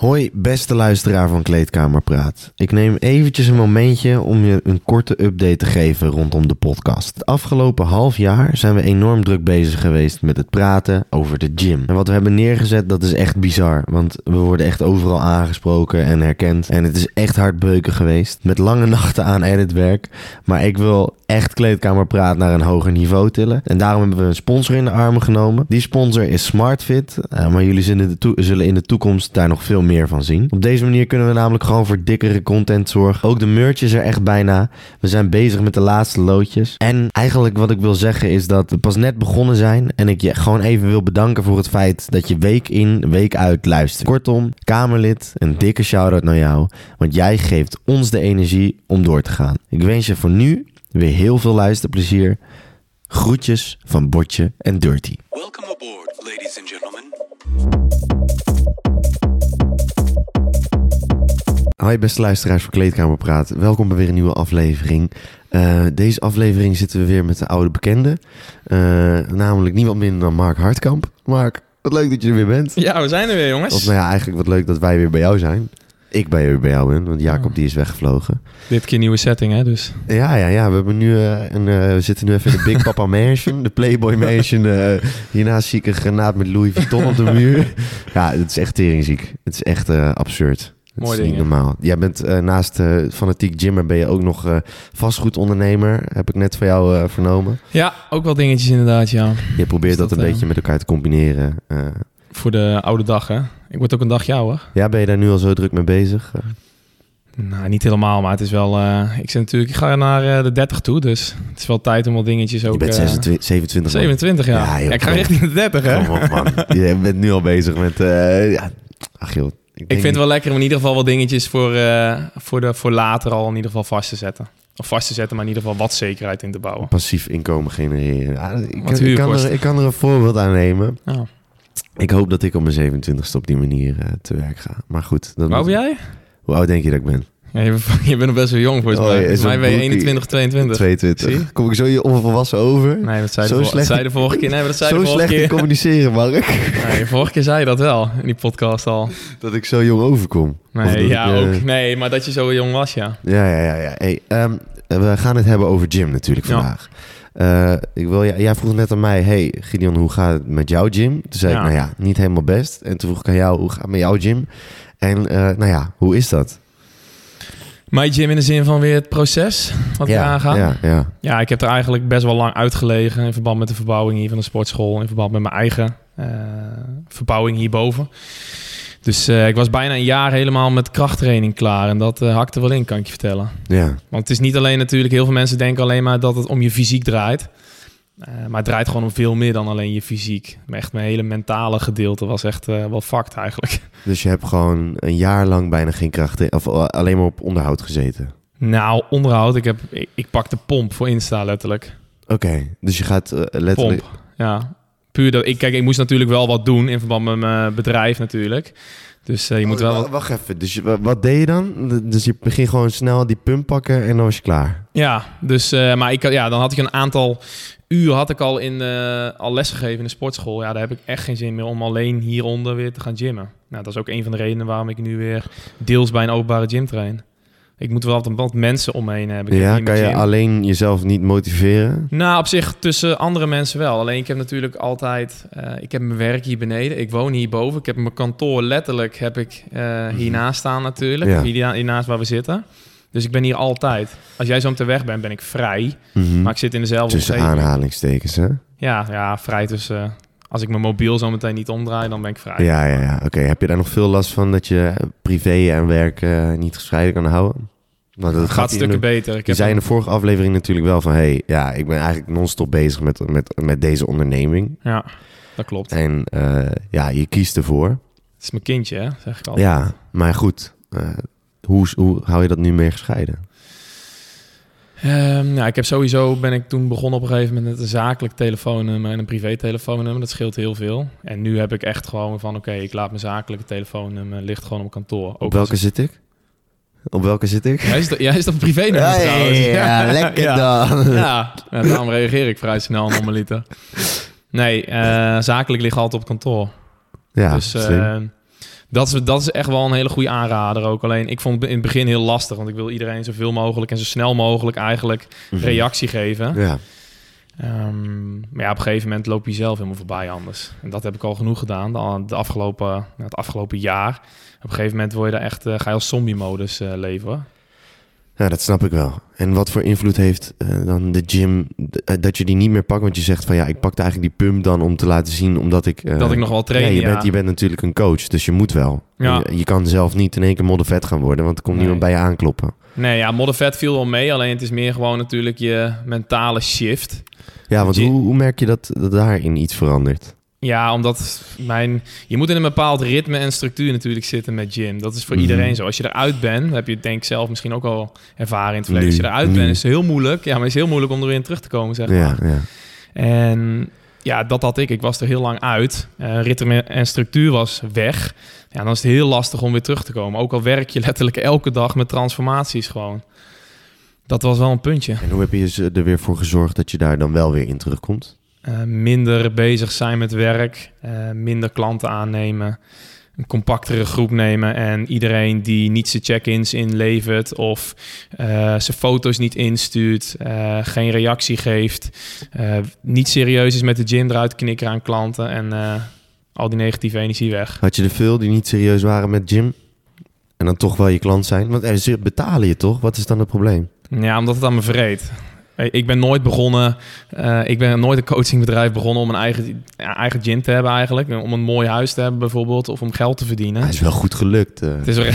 Hoi, beste luisteraar van Kleedkamerpraat. Ik neem eventjes een momentje om je een korte update te geven rondom de podcast. Het afgelopen half jaar zijn we enorm druk bezig geweest met het praten over de gym. En wat we hebben neergezet, dat is echt bizar. Want we worden echt overal aangesproken en herkend. En het is echt hard beuken geweest. Met lange nachten aan editwerk. Maar ik wil echt Kleedkamerpraat naar een hoger niveau tillen. En daarom hebben we een sponsor in de armen genomen. Die sponsor is SmartFit. Uh, maar jullie zullen in de toekomst daar nog veel meer van zien. Op deze manier kunnen we namelijk gewoon voor dikkere content zorgen. Ook de merch is er echt bijna. We zijn bezig met de laatste loodjes. En eigenlijk wat ik wil zeggen is dat we pas net begonnen zijn. En ik je gewoon even wil bedanken voor het feit dat je week in, week uit luistert. Kortom, Kamerlid, een dikke shout-out naar jou. Want jij geeft ons de energie om door te gaan. Ik wens je voor nu weer heel veel luisterplezier. Groetjes van Botje en Dirty. Welcome aboard, ladies and gentlemen. Hoi beste luisteraars van Kleedkamer Praat. Welkom bij weer een nieuwe aflevering. Eh, deze aflevering zitten we weer met de oude bekende. Eh, namelijk niemand minder dan Mark Hartkamp. Mark, wat leuk dat je er weer bent. Ja, we zijn er weer, jongens. Of nou ja, eigenlijk wat leuk dat wij weer bij jou zijn. Ik bij weer bij jou ben, want Jacob die is weggevlogen. Dit keer nieuwe setting, hè, dus. Ja, ja, ja. We, hebben nu, eh, een, eh, we zitten nu even in de Big Papa Mansion. De Playboy Mansion. eh, hiernaast zie ik een granaat met Louis Vuitton op de muur. Ja, het is echt teringziek. Het is echt eh, absurd. Het Mooi is niet dingen. normaal. Jij bent eh, naast eh, fanatiek gymmer ben je ook nog eh, vastgoedondernemer. Heb ik net van jou vernomen. Ja, ook wel dingetjes inderdaad, ja. Je probeert Is dat, dat, een beetje met elkaar te combineren. Voor de oude dag, hè. Ik word ook een dag ouder. ja, ben je daar nu al zo druk mee bezig? Nou, niet helemaal, maar het is wel... ik, zit natuurlijk, ik ga naar de 30 toe, dus het is wel tijd om wat dingetjes ook... je bent eh, 26, 27 man. 27, ja. Ja, Ja, joh, ik ga richting de 30, hè. Op, man. Je bent nu al bezig met... ja. Ach joh. Ik vind het wel lekker om in ieder geval wat dingetjes voor, eh, voor, de, voor later al in ieder geval vast te zetten. Of vast te zetten, maar in ieder geval wat zekerheid in te bouwen. passief inkomen genereren. Ja, ik, ik, kan huurkosten. er, ik kan er een voorbeeld aan nemen. Oh. Ik hoop dat ik op mijn 27ste op die manier eh, te werk ga. Maar goed. Dat Hoe moet- ben jij? Hoe oud denk je dat ik ben? Ja, je, bent- je bent nog best wel jong volgens Oh, mij. Volgens mij ben je broekie. 21, 22. 22. Zie? Kom ik zo je onvolwassen over? Nee, dat zei, Zo de, slecht- zei de vorige keer. Nee, dat zei zo de vorige slecht in keer. communiceren, Mark. Nee, vorige keer zei je dat wel in die podcast al. dat ik zo jong overkom. Nee, ja, ik, eh, ook. Nee, maar dat je zo jong was, ja. Ja, ja, ja. ja. Hey, ehm, we gaan het hebben over gym natuurlijk Ja. vandaag. Eh, ik wil, ja, jij vroeg net aan mij, hey Gideon, hoe gaat het met jouw gym? Toen zei ik, nou ja, niet helemaal best. En toen vroeg ik aan jou, hoe gaat het met jouw gym? En eh, nou ja, hoe is dat? My gym in de zin van weer het proces wat we ja, aangaan. Ja. ja, ja. ik heb er eigenlijk best wel lang uitgelegen in verband met de verbouwing hier van de sportschool. In verband met mijn eigen eh, verbouwing hierboven. Dus eh, ik was bijna een jaar helemaal met krachttraining klaar. En dat eh, hakte wel in, kan ik je vertellen. ja. Want het is niet alleen natuurlijk, heel veel mensen denken alleen maar dat het om je fysiek draait. Eh, maar het draait gewoon om veel meer dan alleen je fysiek. Maar Echt mijn hele mentale gedeelte was echt eh, wel fucked eigenlijk. Dus je hebt gewoon een jaar lang bijna geen kracht, of eh, alleen maar op onderhoud gezeten. Nou, onderhoud, ik, heb, ik, ik pak de pomp voor Insta letterlijk. Oké, dus je gaat letterlijk... Pomp, ja. Puur dat, ik, kijk, ik moest natuurlijk wel wat doen in verband met mijn bedrijf natuurlijk. Dus eh, je moet Oh, wel... Wacht even, dus je- wat deed je dan? Dus je ging gewoon snel die pump pakken en dan was je klaar. Ja, dus, eh, maar ik, ja, dan had ik een aantal uur had ik al, in, eh, al lesgegeven in de sportschool. Ja, daar heb ik echt geen zin meer om alleen hieronder weer te gaan gymmen. Nou, dat is ook een van de redenen waarom ik nu weer deels bij een openbare gym train. Ik moet wel wat, wat mensen om me heen hebben. Ik ja, kan je alleen jezelf niet motiveren? Nou, op zich tussen andere mensen wel. Alleen ik heb natuurlijk altijd... eh, ik heb mijn werk hier beneden. Ik woon hierboven. Ik heb mijn kantoor letterlijk heb ik eh, hiernaast staan natuurlijk. Ja. Hier, hiernaast waar we zitten. Dus ik ben hier altijd. Als jij zo meteen weg bent, ben ik vrij. Mhm. Maar ik zit in dezelfde Tussen omgeving. aanhalingstekens, hè? Ja, ja, vrij tussen... als ik mijn mobiel zo meteen niet omdraai, dan ben ik vrij. Ja, ja, ja. Oké, heb je daar nog veel last van dat je privé en werk eh, niet gescheiden kan houden? Want dat gaat stukken in beter. Ik Je zei in de vorige aflevering natuurlijk wel van... hey, ja, ik ben eigenlijk non-stop bezig met, met, met deze onderneming. Ja, dat klopt. En eh, ja, je kiest ervoor. Het is mijn kindje, hè, zeg ik altijd. Ja, maar goed. eh, hoe, hoe hou je dat nu meer gescheiden? Ehm, nou, ik heb sowieso ben ik toen begonnen op een gegeven moment met een zakelijk telefoonnummer en een privé telefoonnummer. Dat scheelt heel veel. En nu heb ik echt gewoon van oké, ik laat mijn zakelijke telefoonnummer ligt gewoon op kantoor. Ook Op welke zit ik? Op welke zit ik? Jij is dat, jij is dat een privé nummer Ja, ja, trouwens. ja, lekker ja. dan. Ja, ja, daarom reageer ik vrij snel normaliter. Nee, eh, zakelijk ligt altijd op kantoor. Ja, dus eh, Dat is, dat is echt wel een hele goede aanrader ook. Alleen ik vond het in het begin heel lastig. Want ik wil iedereen zoveel mogelijk en zo snel mogelijk eigenlijk Mhm. reactie geven. Ja. Ehm, maar ja, op een gegeven moment loop je zelf helemaal voorbij anders. En dat heb ik al genoeg gedaan de, de afgelopen, nou, het afgelopen jaar. Op een gegeven moment word je daar echt, eh, ga je als zombie-modus eh, leven. hoor. ja, dat snap ik wel. En wat voor invloed heeft eh, dan de gym dat je die niet meer pakt? Want je zegt van ja, ik pakte eigenlijk die pump dan om te laten zien, omdat ik... eh, Dat ik nog wel train, Ja, je, ja. Bent, je bent natuurlijk een coach, dus je moet wel. Ja. Je, je kan zelf niet in één keer moddervet gaan worden, want er komt Nee. niemand bij je aankloppen. Nee, ja, moddervet viel wel mee. Alleen het is meer gewoon natuurlijk je mentale shift. Ja, want hoe, hoe merk je dat, dat daarin iets verandert? Ja, omdat mijn... Je moet in een bepaald ritme en structuur natuurlijk zitten met gym. Dat is voor Mhm. iedereen zo. Als je eruit bent, heb je denk ik zelf misschien ook al ervaren in het verleden. Als je eruit bent, is het heel moeilijk. Ja, maar het is heel moeilijk om er weer in terug te komen, zeg maar. Ja, ja. En ja, dat had ik. Ik was er heel lang uit. Eh ritme en structuur was weg. Ja, dan is het heel lastig om weer terug te komen. Ook al werk je letterlijk elke dag met transformaties gewoon. Dat was wel een puntje. En hoe heb je er weer voor gezorgd dat je daar dan wel weer in terugkomt? Eh, minder bezig zijn met werk, eh, minder klanten aannemen, een compactere groep nemen en iedereen die niet zijn check-ins inlevert of eh, zijn foto's niet instuurt, geen reactie geeft, niet serieus is met de gym eruit knikken aan klanten en al die negatieve energie weg. Had je er veel die niet serieus waren met gym? En dan toch wel je klant zijn? Want ze betalen je toch? Wat is dan het probleem? Ja, omdat het aan me vreet. Eh, Ik ben nooit begonnen, eh, ik ben nooit een coachingbedrijf begonnen om een eigen, ja, eigen gym te hebben eigenlijk. Om een mooi huis te hebben bijvoorbeeld, of om geld te verdienen. Hij is wel goed gelukt. eh. Het is, wel,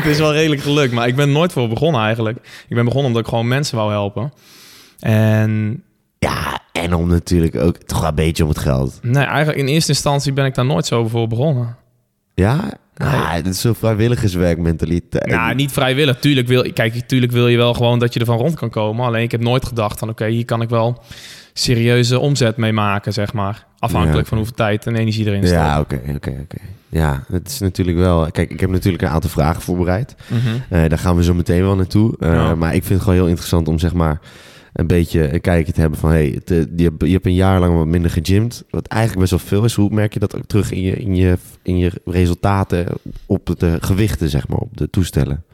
het is wel redelijk gelukt, maar ik ben nooit voor begonnen eigenlijk. Ik ben begonnen omdat ik gewoon mensen wou helpen. En Ja, en om natuurlijk ook toch wel een beetje om het geld. nee, eigenlijk in eerste instantie ben ik daar nooit zo voor begonnen. Ja? Ah, dat is zo'n vrijwilligerswerkmentaliteit. Nou, niet vrijwillig. Tuurlijk wil, kijk, tuurlijk wil je wel gewoon dat je ervan rond kan komen. Alleen ik heb nooit gedacht van oké, hier kan ik wel serieuze omzet mee maken, zeg maar. Afhankelijk Ja. van hoeveel tijd en energie erin staat. Ja, oké, oké, oké. Ja, het is natuurlijk wel... Kijk, ik heb natuurlijk een aantal vragen voorbereid. Mhm. Eh, daar gaan we zo meteen wel naartoe. Eh, Ja. Maar ik vind het gewoon heel interessant om zeg maar een beetje een kijkje te hebben van... Hey, het, eh, je, hebt, je hebt een jaar lang wat minder gegymd. Wat eigenlijk best wel veel is. Hoe merk je dat ook terug in je, in je, in je resultaten op de gewichten, zeg maar, op de toestellen?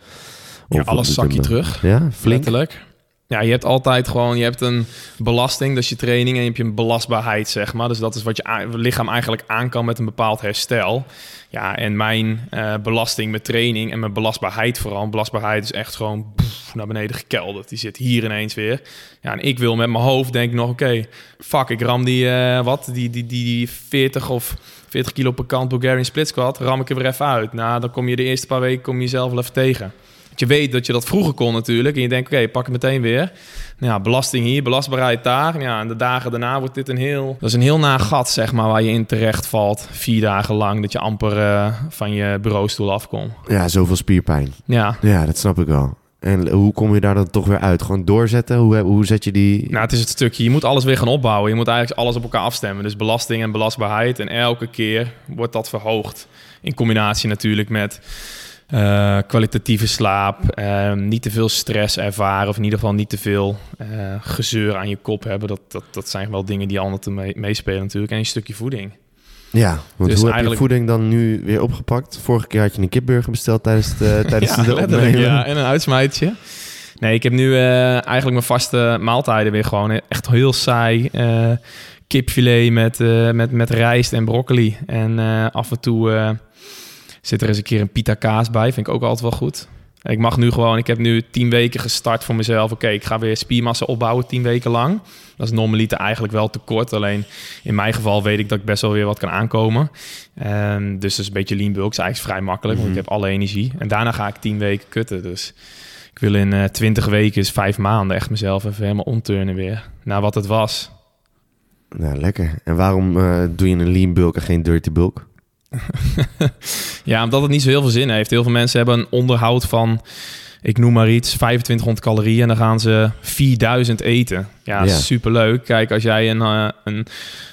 Ja, Of alles de zak je dumbbell? terug. Ja, flink. Letterlijk. Ja, je hebt altijd gewoon, je hebt een belasting, dat is je training, en je hebt een belastbaarheid, zeg maar. Dus dat is wat je lichaam eigenlijk aan kan met een bepaald herstel. Ja, en mijn eh, belasting met training en mijn belastbaarheid vooral. Belastbaarheid is echt gewoon naar beneden gekelderd. Die zit hier ineens weer. Ja, en ik wil met mijn hoofd denk ik nog, oké, fuck, ik ram die, eh, wat, die, die, die, die 40 of 40 kilo per kant Bulgarian split squat, ram ik er weer even uit. Nou, dan kom je de eerste paar weken kom je jezelf wel even tegen. Je weet dat je dat vroeger kon natuurlijk. En je denkt, oké, pak het meteen weer. Nou ja, belasting hier, belastbaarheid daar. Ja, en de dagen daarna wordt dit een heel... Dat is een heel na gat, zeg maar, waar je in terecht valt. Vier dagen lang, dat je amper eh, van je bureaustoel afkomt. Ja, zoveel spierpijn. Ja, Ja, dat snap ik wel. En hoe kom je daar dan toch weer uit? Gewoon doorzetten? Hoe, hoe zet je die... nou, het is het stukje. Je moet alles weer gaan opbouwen. Je moet eigenlijk alles op elkaar afstemmen. Dus belasting en belastbaarheid. En elke keer wordt dat verhoogd. In combinatie natuurlijk met eh, kwalitatieve slaap. eh, niet te veel stress ervaren. Of in ieder geval niet te veel eh, gezeur aan je kop hebben. Dat, dat, dat zijn wel dingen die altijd mee, meespelen natuurlijk. En een stukje voeding. Ja, want Dus hoe heb je voeding dan nu weer opgepakt? Vorige keer had je een kipburger besteld tijdens, eh, tijdens ja, de opname. Ja, en een uitsmijtje. Nee, ik heb nu eigenlijk mijn vaste maaltijden weer gewoon echt heel saai. kipfilet met, met, met rijst en broccoli. En af en toe zit er eens een keer een pita kaas bij. Vind ik ook altijd wel goed. Ik mag nu gewoon, ik heb nu tien weken gestart voor mezelf. Oké, ik ga weer spiermassa opbouwen tien weken lang. Dat is normaliter eigenlijk wel te kort. Alleen in mijn geval weet ik dat ik best wel weer wat kan aankomen. Ehm, dus dat is een beetje lean bulk. is eigenlijk vrij makkelijk, want ik heb alle energie. En daarna ga ik tien weken kutten. Dus ik wil in eh 20 weken, is vijf maanden, echt mezelf even helemaal omturnen weer. Naar wat het was. Nou, lekker. En waarom eh, doe je een lean bulk en geen dirty bulk? Ja, omdat het niet zo heel veel zin heeft. Heel veel mensen hebben een onderhoud van, ik noem maar iets, 2500 calorieën. En dan gaan ze 4000 eten. Ja, Ja. superleuk. Kijk, als jij een, eh, een,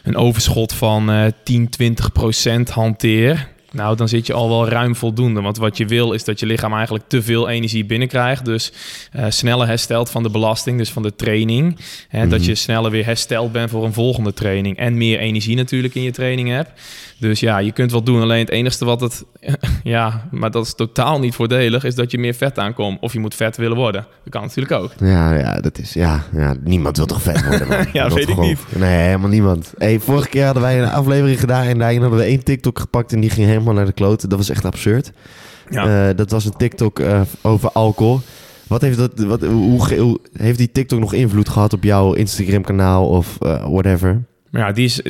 een overschot van eh 10, 20 procent hanteert... Nou, dan zit je al wel ruim voldoende. Want wat je wil is dat je lichaam eigenlijk te veel energie binnenkrijgt. Dus eh, sneller herstelt van de belasting, dus van de training. Hè, Dat je sneller weer hersteld bent voor een volgende training. En meer energie natuurlijk in je training hebt. Dus ja, je kunt wel doen. Alleen het enige wat het ja, maar dat is totaal niet voordelig, is dat je meer vet aankomt. Of je moet vet willen worden. Dat kan natuurlijk ook. Ja, ja, dat is... Ja, ja niemand wil toch vet worden, man? Ja, Dat weet ik gewoon- niet. Nee, helemaal niemand. Hey, vorige keer hadden wij een aflevering gedaan... en daarin hadden we één TikTok gepakt... en die ging helemaal naar de kloten. Dat was echt absurd. Ja. Eh, dat was een TikTok eh, over alcohol. Wat heeft, dat, wat, hoe, heeft die TikTok nog invloed gehad op jouw Instagram-kanaal of eh, whatever? Ja, die is...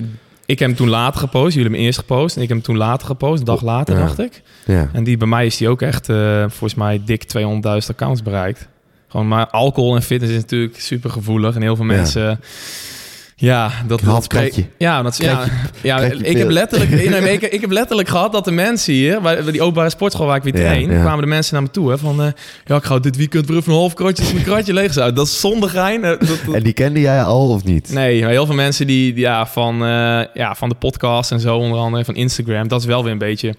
Ik heb hem toen later gepost. Jullie hebben hem eerst gepost. En ik heb hem toen later gepost. Een dag later, Ja. dacht ik. Ja. En die bij mij is die ook echt, eh, volgens mij, dik 200.000 accounts bereikt. Gewoon, maar alcohol en fitness is natuurlijk super gevoelig. En heel veel mensen... Ja, dat Half dat spreekt- kratje. Ja, dat, ja, ja ik, heb letterlijk, ik, ik heb letterlijk gehad dat de mensen hier, bij, bij die openbare sportschool waar ik weer Ja, train, ja. kwamen de mensen naar me toe. Hè, van, eh, ja, ik ga dit weekend weer even een half kratje, mijn kratje leeg zijn. Dat is zonder gein. eh, dat- dat- En die kende jij al of niet? Nee, maar heel veel mensen die, die, ja, van, eh, ja, van de podcast en zo, onder andere van Instagram, dat is wel weer een beetje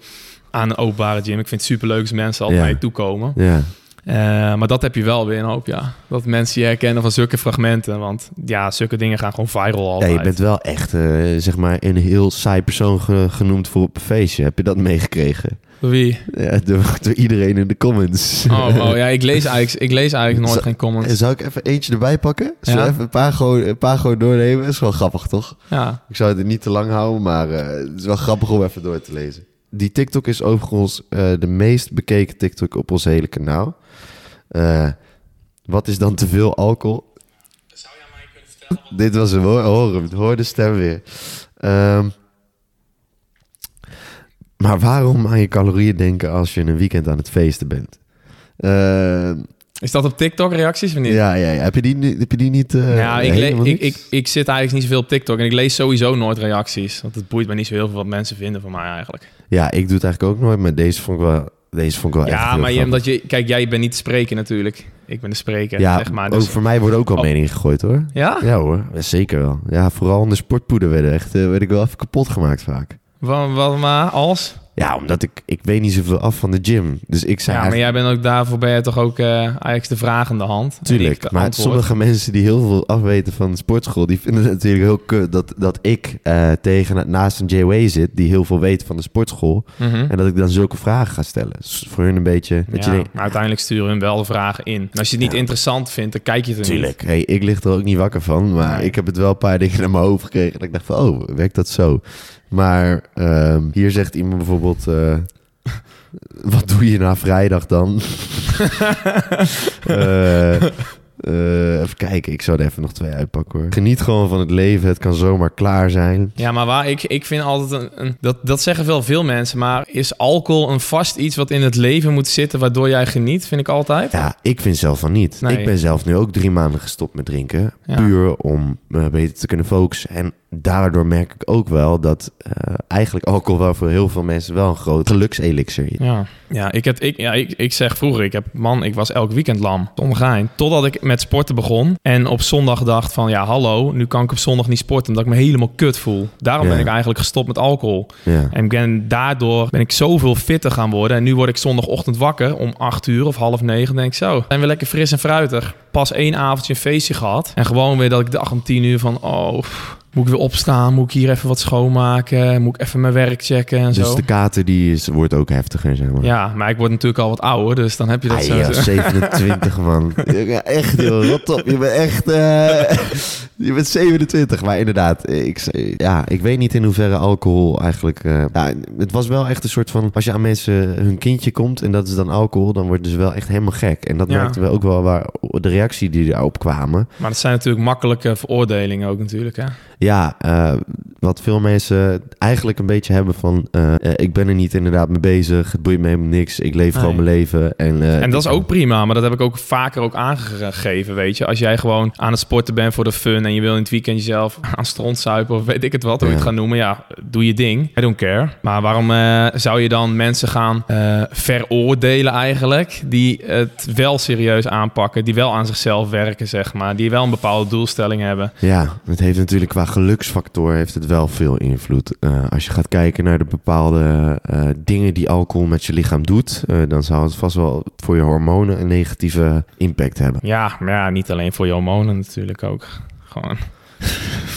aan een openbare gym. Ik vind het superleuk als mensen altijd Ja. naar je toekomen. Ja. Eh, maar dat heb je wel weer een hoop, ja. Dat mensen je herkennen van zulke fragmenten. Want ja, zulke dingen gaan gewoon viral Ja, altijd. je bent wel echt, eh, zeg maar, een heel saai persoon ge- genoemd voor op een feestje. Heb je dat meegekregen? Wie? Ja, door, door iedereen in de comments. Oh, oh ja, ik lees eigenlijk, ik lees eigenlijk nooit geen comments. Zou ik even eentje erbij pakken? Zullen Ja. even een paar, gewoon, een paar gewoon doornemen? is wel grappig, toch? Ja, Ik zou het niet te lang houden, maar eh, het is wel grappig om even door te lezen. Die TikTok is overigens eh, de meest bekeken TikTok op ons hele kanaal. Eh, wat is dan te veel alcohol? Zou jij mij kunnen vertellen? Dit was hem hoor, hoor hoor de stem weer. Ehm, maar waarom aan je calorieën denken als je een weekend aan het feesten bent? Ehm, Is dat op TikTok reacties of niet? ja, ja, ja. Heb je die, ni- heb je die niet? eh, Ja, ik, le- ik, ik, ik zit eigenlijk niet zoveel op TikTok en ik lees sowieso nooit reacties. Want het boeit me niet zo heel veel wat mensen vinden van mij eigenlijk. Ja, ik doe het eigenlijk ook nooit, maar deze vond ik wel, deze vond ik wel echt Ja, maar je, omdat je, kijk, jij bent niet de spreker natuurlijk. Ik ben de spreker, Ja, zeg maar. ook Dus, voor mij worden ook wel Oh. meningen gegooid hoor. ja? Ja hoor, ja, zeker wel. Ja, vooral in de sportpoeder echt, eh, werd ik wel even kapot gemaakt vaak. Wat, wat maar als? Ja, omdat ik, ik weet niet zoveel af van de gym. Dus ik zei Ja, maar jij bent ook daarvoor ben je toch ook eh, eigenlijk de vragende hand. En tuurlijk. Maar sommige mensen die heel veel afweten van de sportschool, die vinden het natuurlijk heel kut dat, dat ik eh, tegen naast een JW zit die heel veel weet van de sportschool. Mhm. En dat ik dan zulke vragen ga stellen. Dus voor hun een beetje, dat Ja, je denkt, maar uiteindelijk sturen hun wel de vragen in. En als je het niet Ja. interessant vindt, dan kijk je het er niet. Tuurlijk. Hey, ik lig er ook niet wakker van. Maar Nee. ik heb het wel een paar dingen naar mijn hoofd gekregen. Dat ik dacht van, oh, werkt dat zo? Maar ehm, hier zegt iemand bijvoorbeeld... eh, wat doe je na vrijdag dan? Eh, eh, even kijken, ik zou er even nog twee uitpakken hoor. Geniet gewoon van het leven, het kan zomaar klaar zijn. Ja, maar waar ik, ik vind altijd een, een- dat, dat zeggen wel veel mensen, maar is alcohol een vast iets wat in het leven moet zitten waardoor jij geniet? Vind ik altijd. Ja, ik vind zelf van niet. Nee. Ik ben zelf nu ook drie maanden gestopt met drinken. Ja. Puur om eh, beter te kunnen focussen. En daardoor merk ik ook wel dat eh, eigenlijk alcohol wel voor heel veel mensen wel een groot gelukselixer is. Ja, ja, ik, heb, ik, ja ik, ik zeg vroeger, ik heb, man, ik was elk weekend lam. Totdat ik met sporten begon. En op zondag dacht van, ja, hallo, nu kan ik op zondag niet sporten. Omdat ik me helemaal kut voel. Daarom Ja. ben ik eigenlijk gestopt met alcohol. Ja. En ben, daardoor ben ik zoveel fitter gaan worden. En nu word ik zondagochtend wakker om 8 uur of half negen. denk ik zo, zijn we lekker fris en fruitig. Pas één avondje een feestje gehad. En gewoon weer dat ik dacht om 10 uur van, oh, pff, moet ik weer opstaan? Moet ik hier even wat schoonmaken? Moet ik even mijn werk checken en Dus zo? de kater die is, wordt ook heftiger, zeg maar. Ja, maar ik word natuurlijk al wat ouder, dus dan heb je dat Ah, zo. ja, 27 man. Ja, echt joh, rot op. Je bent echt... eh, je bent 27. Maar inderdaad, ik, ja, ik weet niet in hoeverre alcohol eigenlijk... eh, ja, het was wel echt een soort van... Als je aan mensen hun kindje komt en dat is dan alcohol... dan worden ze wel echt helemaal gek. En dat Ja. merkten we ook wel waar de reactie die erop kwamen. Maar dat zijn natuurlijk makkelijke veroordelingen ook natuurlijk, hè? Ja, eh, wat veel mensen eigenlijk een beetje hebben van... eh, eh, ik ben er niet inderdaad mee bezig. Het boeit me helemaal niks. Ik leef gewoon mijn leven. En, eh, En dat is ook prima, maar dat heb ik ook vaker ook aangegeven, weet je. Als jij gewoon aan het sporten bent voor de fun en je wil in het weekend jezelf aan stront zuipen of weet ik het wat, hoe je het gaat noemen, ja, doe je ding. I don't care. Maar waarom eh, zou je dan mensen gaan eh, veroordelen eigenlijk, die het wel serieus aanpakken, die wel aan zichzelf werken, zeg maar, die wel een bepaalde doelstelling hebben? Ja, het heeft natuurlijk qua geluksfactor heeft het wel veel invloed. Eh, als je gaat kijken naar de bepaalde eh, dingen die alcohol met je lichaam doet, eh, dan zou het vast wel voor je hormonen een negatieve impact hebben. Ja, maar ja, niet alleen voor je hormonen natuurlijk ook. Gewoon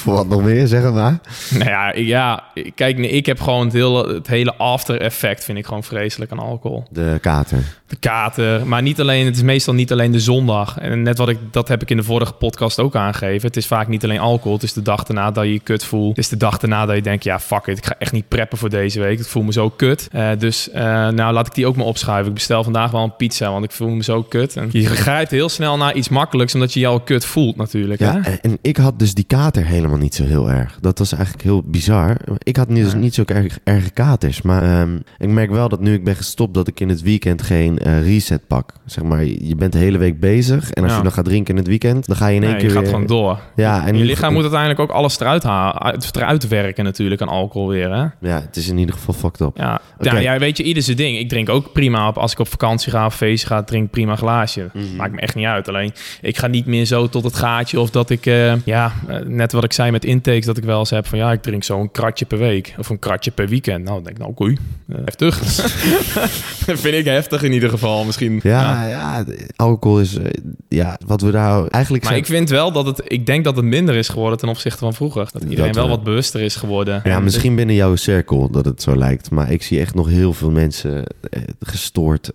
Voor wat nog meer, zeg maar. Nou ja, ja, kijk, nee, ik heb gewoon het hele, het hele after effect vind ik gewoon vreselijk aan alcohol. De kater. De kater, maar niet alleen, het is meestal niet alleen de zondag. En net wat ik, dat heb ik in de vorige podcast ook aangegeven. Het is vaak niet alleen alcohol, het is de dag daarna dat je je kut voelt. Het is de dag daarna dat je denkt, ja fuck it, ik ga echt niet preppen voor deze week. Ik voel me zo kut. Eh, dus eh, nou laat ik die ook maar opschuiven. Ik bestel vandaag wel een pizza, want ik voel me zo kut. En je grijpt heel snel naar iets makkelijks, omdat je je al kut voelt natuurlijk. Ja, hè? en ik had dus die kater helemaal niet zo heel erg. Dat was eigenlijk heel bizar. Ik had dus Ja. niet zo erg, erge katers. Maar ehm, ik merk wel dat nu ik ben gestopt... dat ik in het weekend geen eh, reset pak. Zeg maar, je bent de hele week bezig. En als Ja. je dan gaat drinken in het weekend... dan ga je in één Nee, keer je gaat weer- gewoon door. Ja, en je lichaam moet uiteindelijk ook alles eruit, halen, uit, eruit werken natuurlijk aan alcohol weer. Hè? Ja, het is in ieder geval fucked up. Ja. Oké. Ja, ja, weet je, ieder zijn ding. Ik drink ook prima op als ik op vakantie ga of feestje ga, drink prima glaasje. Mhm. Maakt me echt niet uit. Alleen, ik ga niet meer zo tot het gaatje of dat ik, eh, ja, eh, net wat ik zei met intakes, dat ik wel eens heb van, ja, ik drink zo een kratje per week of een kratje per weekend. Nou, dan denk ik, nou, oké, eh, heftig. dat vind ik heftig in ieder geval, misschien. Ja, ja, de- alcohol is... eh, ja, wat we daar eigenlijk Maar zijn... ik vind wel dat het, ik denk dat het minder is geworden ten opzichte van vroeger. Dat iedereen Dat wel wat bewuster is geworden. Ja, En misschien binnen jouw cirkel dat het zo lijkt. Maar ik zie echt nog heel veel mensen eh, gestoord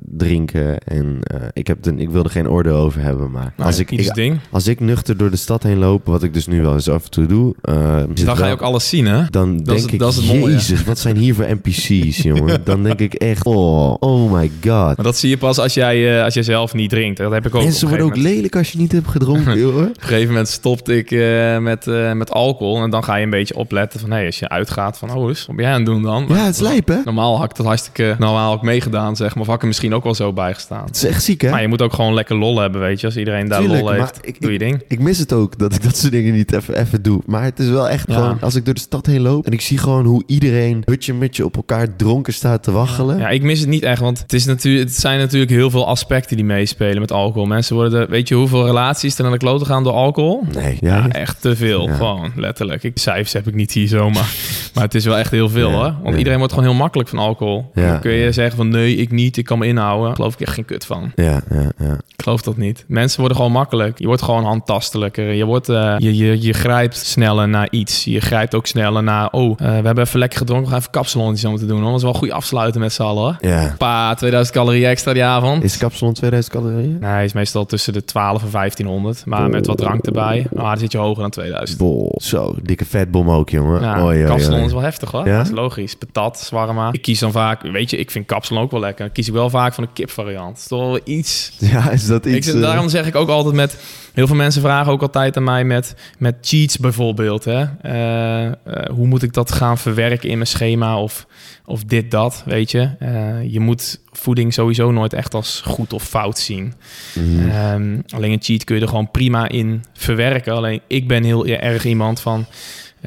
drinken. En ik, heb er, ik wil er geen oordeel over hebben. Maar Nou, als, ik- ding. als ik nuchter door de stad heen loop, wat ik dus nu wel eens af en toe doe. eh, het Dan ga je ook alles zien, hè? Dan Dat denk is ik, dat is het mooie. jezus, wat zijn hier voor NPC's, jongen. Dan denk ik echt, oh, oh my god. Maar dat zie je pas als jij, eh, als jij zelf niet drinkt. Dat heb ik ook. En ze worden ook moment. lelijk als je niet hebt gedronken, joh. Op een gegeven moment stopte ik eh, met, met alcohol. En dan ga je een beetje opletten van... Hé, als je uitgaat van... Oh, eens, wat ben jij aan het doen dan? Ja, het is lijp, hè? Normaal had ik dat hartstikke... Normaal ook meegedaan, zeg maar. Of had ik er misschien ook wel zo bijgestaan. Het is echt ziek, hè? Maar je moet ook gewoon lekker lol hebben, weet je. Als iedereen daar Tuurlijk, lol heeft, ik- doe je ding. Ik mis het ook dat ik dat soort dingen niet even, even doe. Maar het is wel echt Ja. gewoon, als ik door de stad heen loop en ik zie gewoon hoe iedereen hutje mutje op elkaar dronken staat te waggelen. Ja, ik mis het niet echt, want het, is natuurlijk, het zijn natuurlijk heel veel aspecten die meespelen met alcohol. Mensen worden, weet je hoeveel relaties er naar de kloten gaan door alcohol? Nee, ja. Ja, echt te veel. Ja. Gewoon, letterlijk. Ik, cijfers heb ik niet hier zomaar. maar het is wel echt heel veel, hoor. Want iedereen wordt gewoon heel makkelijk van alcohol. Ja. Dan kun je zeggen van nee, ik niet, ik kan me inhouden. Daar geloof ik echt geen kut van. Ja, ja, ja. Ik geloof dat niet. Mensen worden gewoon makkelijk. Je wordt gewoon handtastelijker. Je, wordt, eh, je, je, je grijpt sneller naar iets. Je grijpt ook sneller naar... Oh, eh, we hebben even lekker gedronken. We gaan even kapsalonnetje zo moeten doen. hoor. Dat is wel goed afsluiten met z'n allen. hoor. Ja. Pa, 2000 calorieën extra die avond. Is kapsalon 2000 calorieën? Nee, hij is meestal tussen de 12 en 1500. Maar met wat drank erbij. Maar dan zit je hoger dan 2000. Bol. Zo, dikke vetbom ook, jongen. Ja, Oei, oei, kapsalon oei. is wel heftig hoor. Ja? Dat is logisch. Patat, zwarma. Ik kies dan vaak, weet je, ik vind kapsalon ook wel lekker. Dan kies ik wel vaak van de kipvariant. Toch wel iets... Ja, is dat Ik, iets... zeg- eh, daarom zeg ik ook altijd met... Heel veel mensen vragen ook altijd aan mij met, met cheats bijvoorbeeld. Hè? Eh, eh, hoe moet ik dat gaan verwerken in mijn schema of, of dit, dat, weet je. Eh, je moet voeding sowieso nooit echt als goed of fout zien. mhm. Ehm, alleen een cheat kun je er gewoon prima in verwerken. Alleen ik ben heel erg iemand van...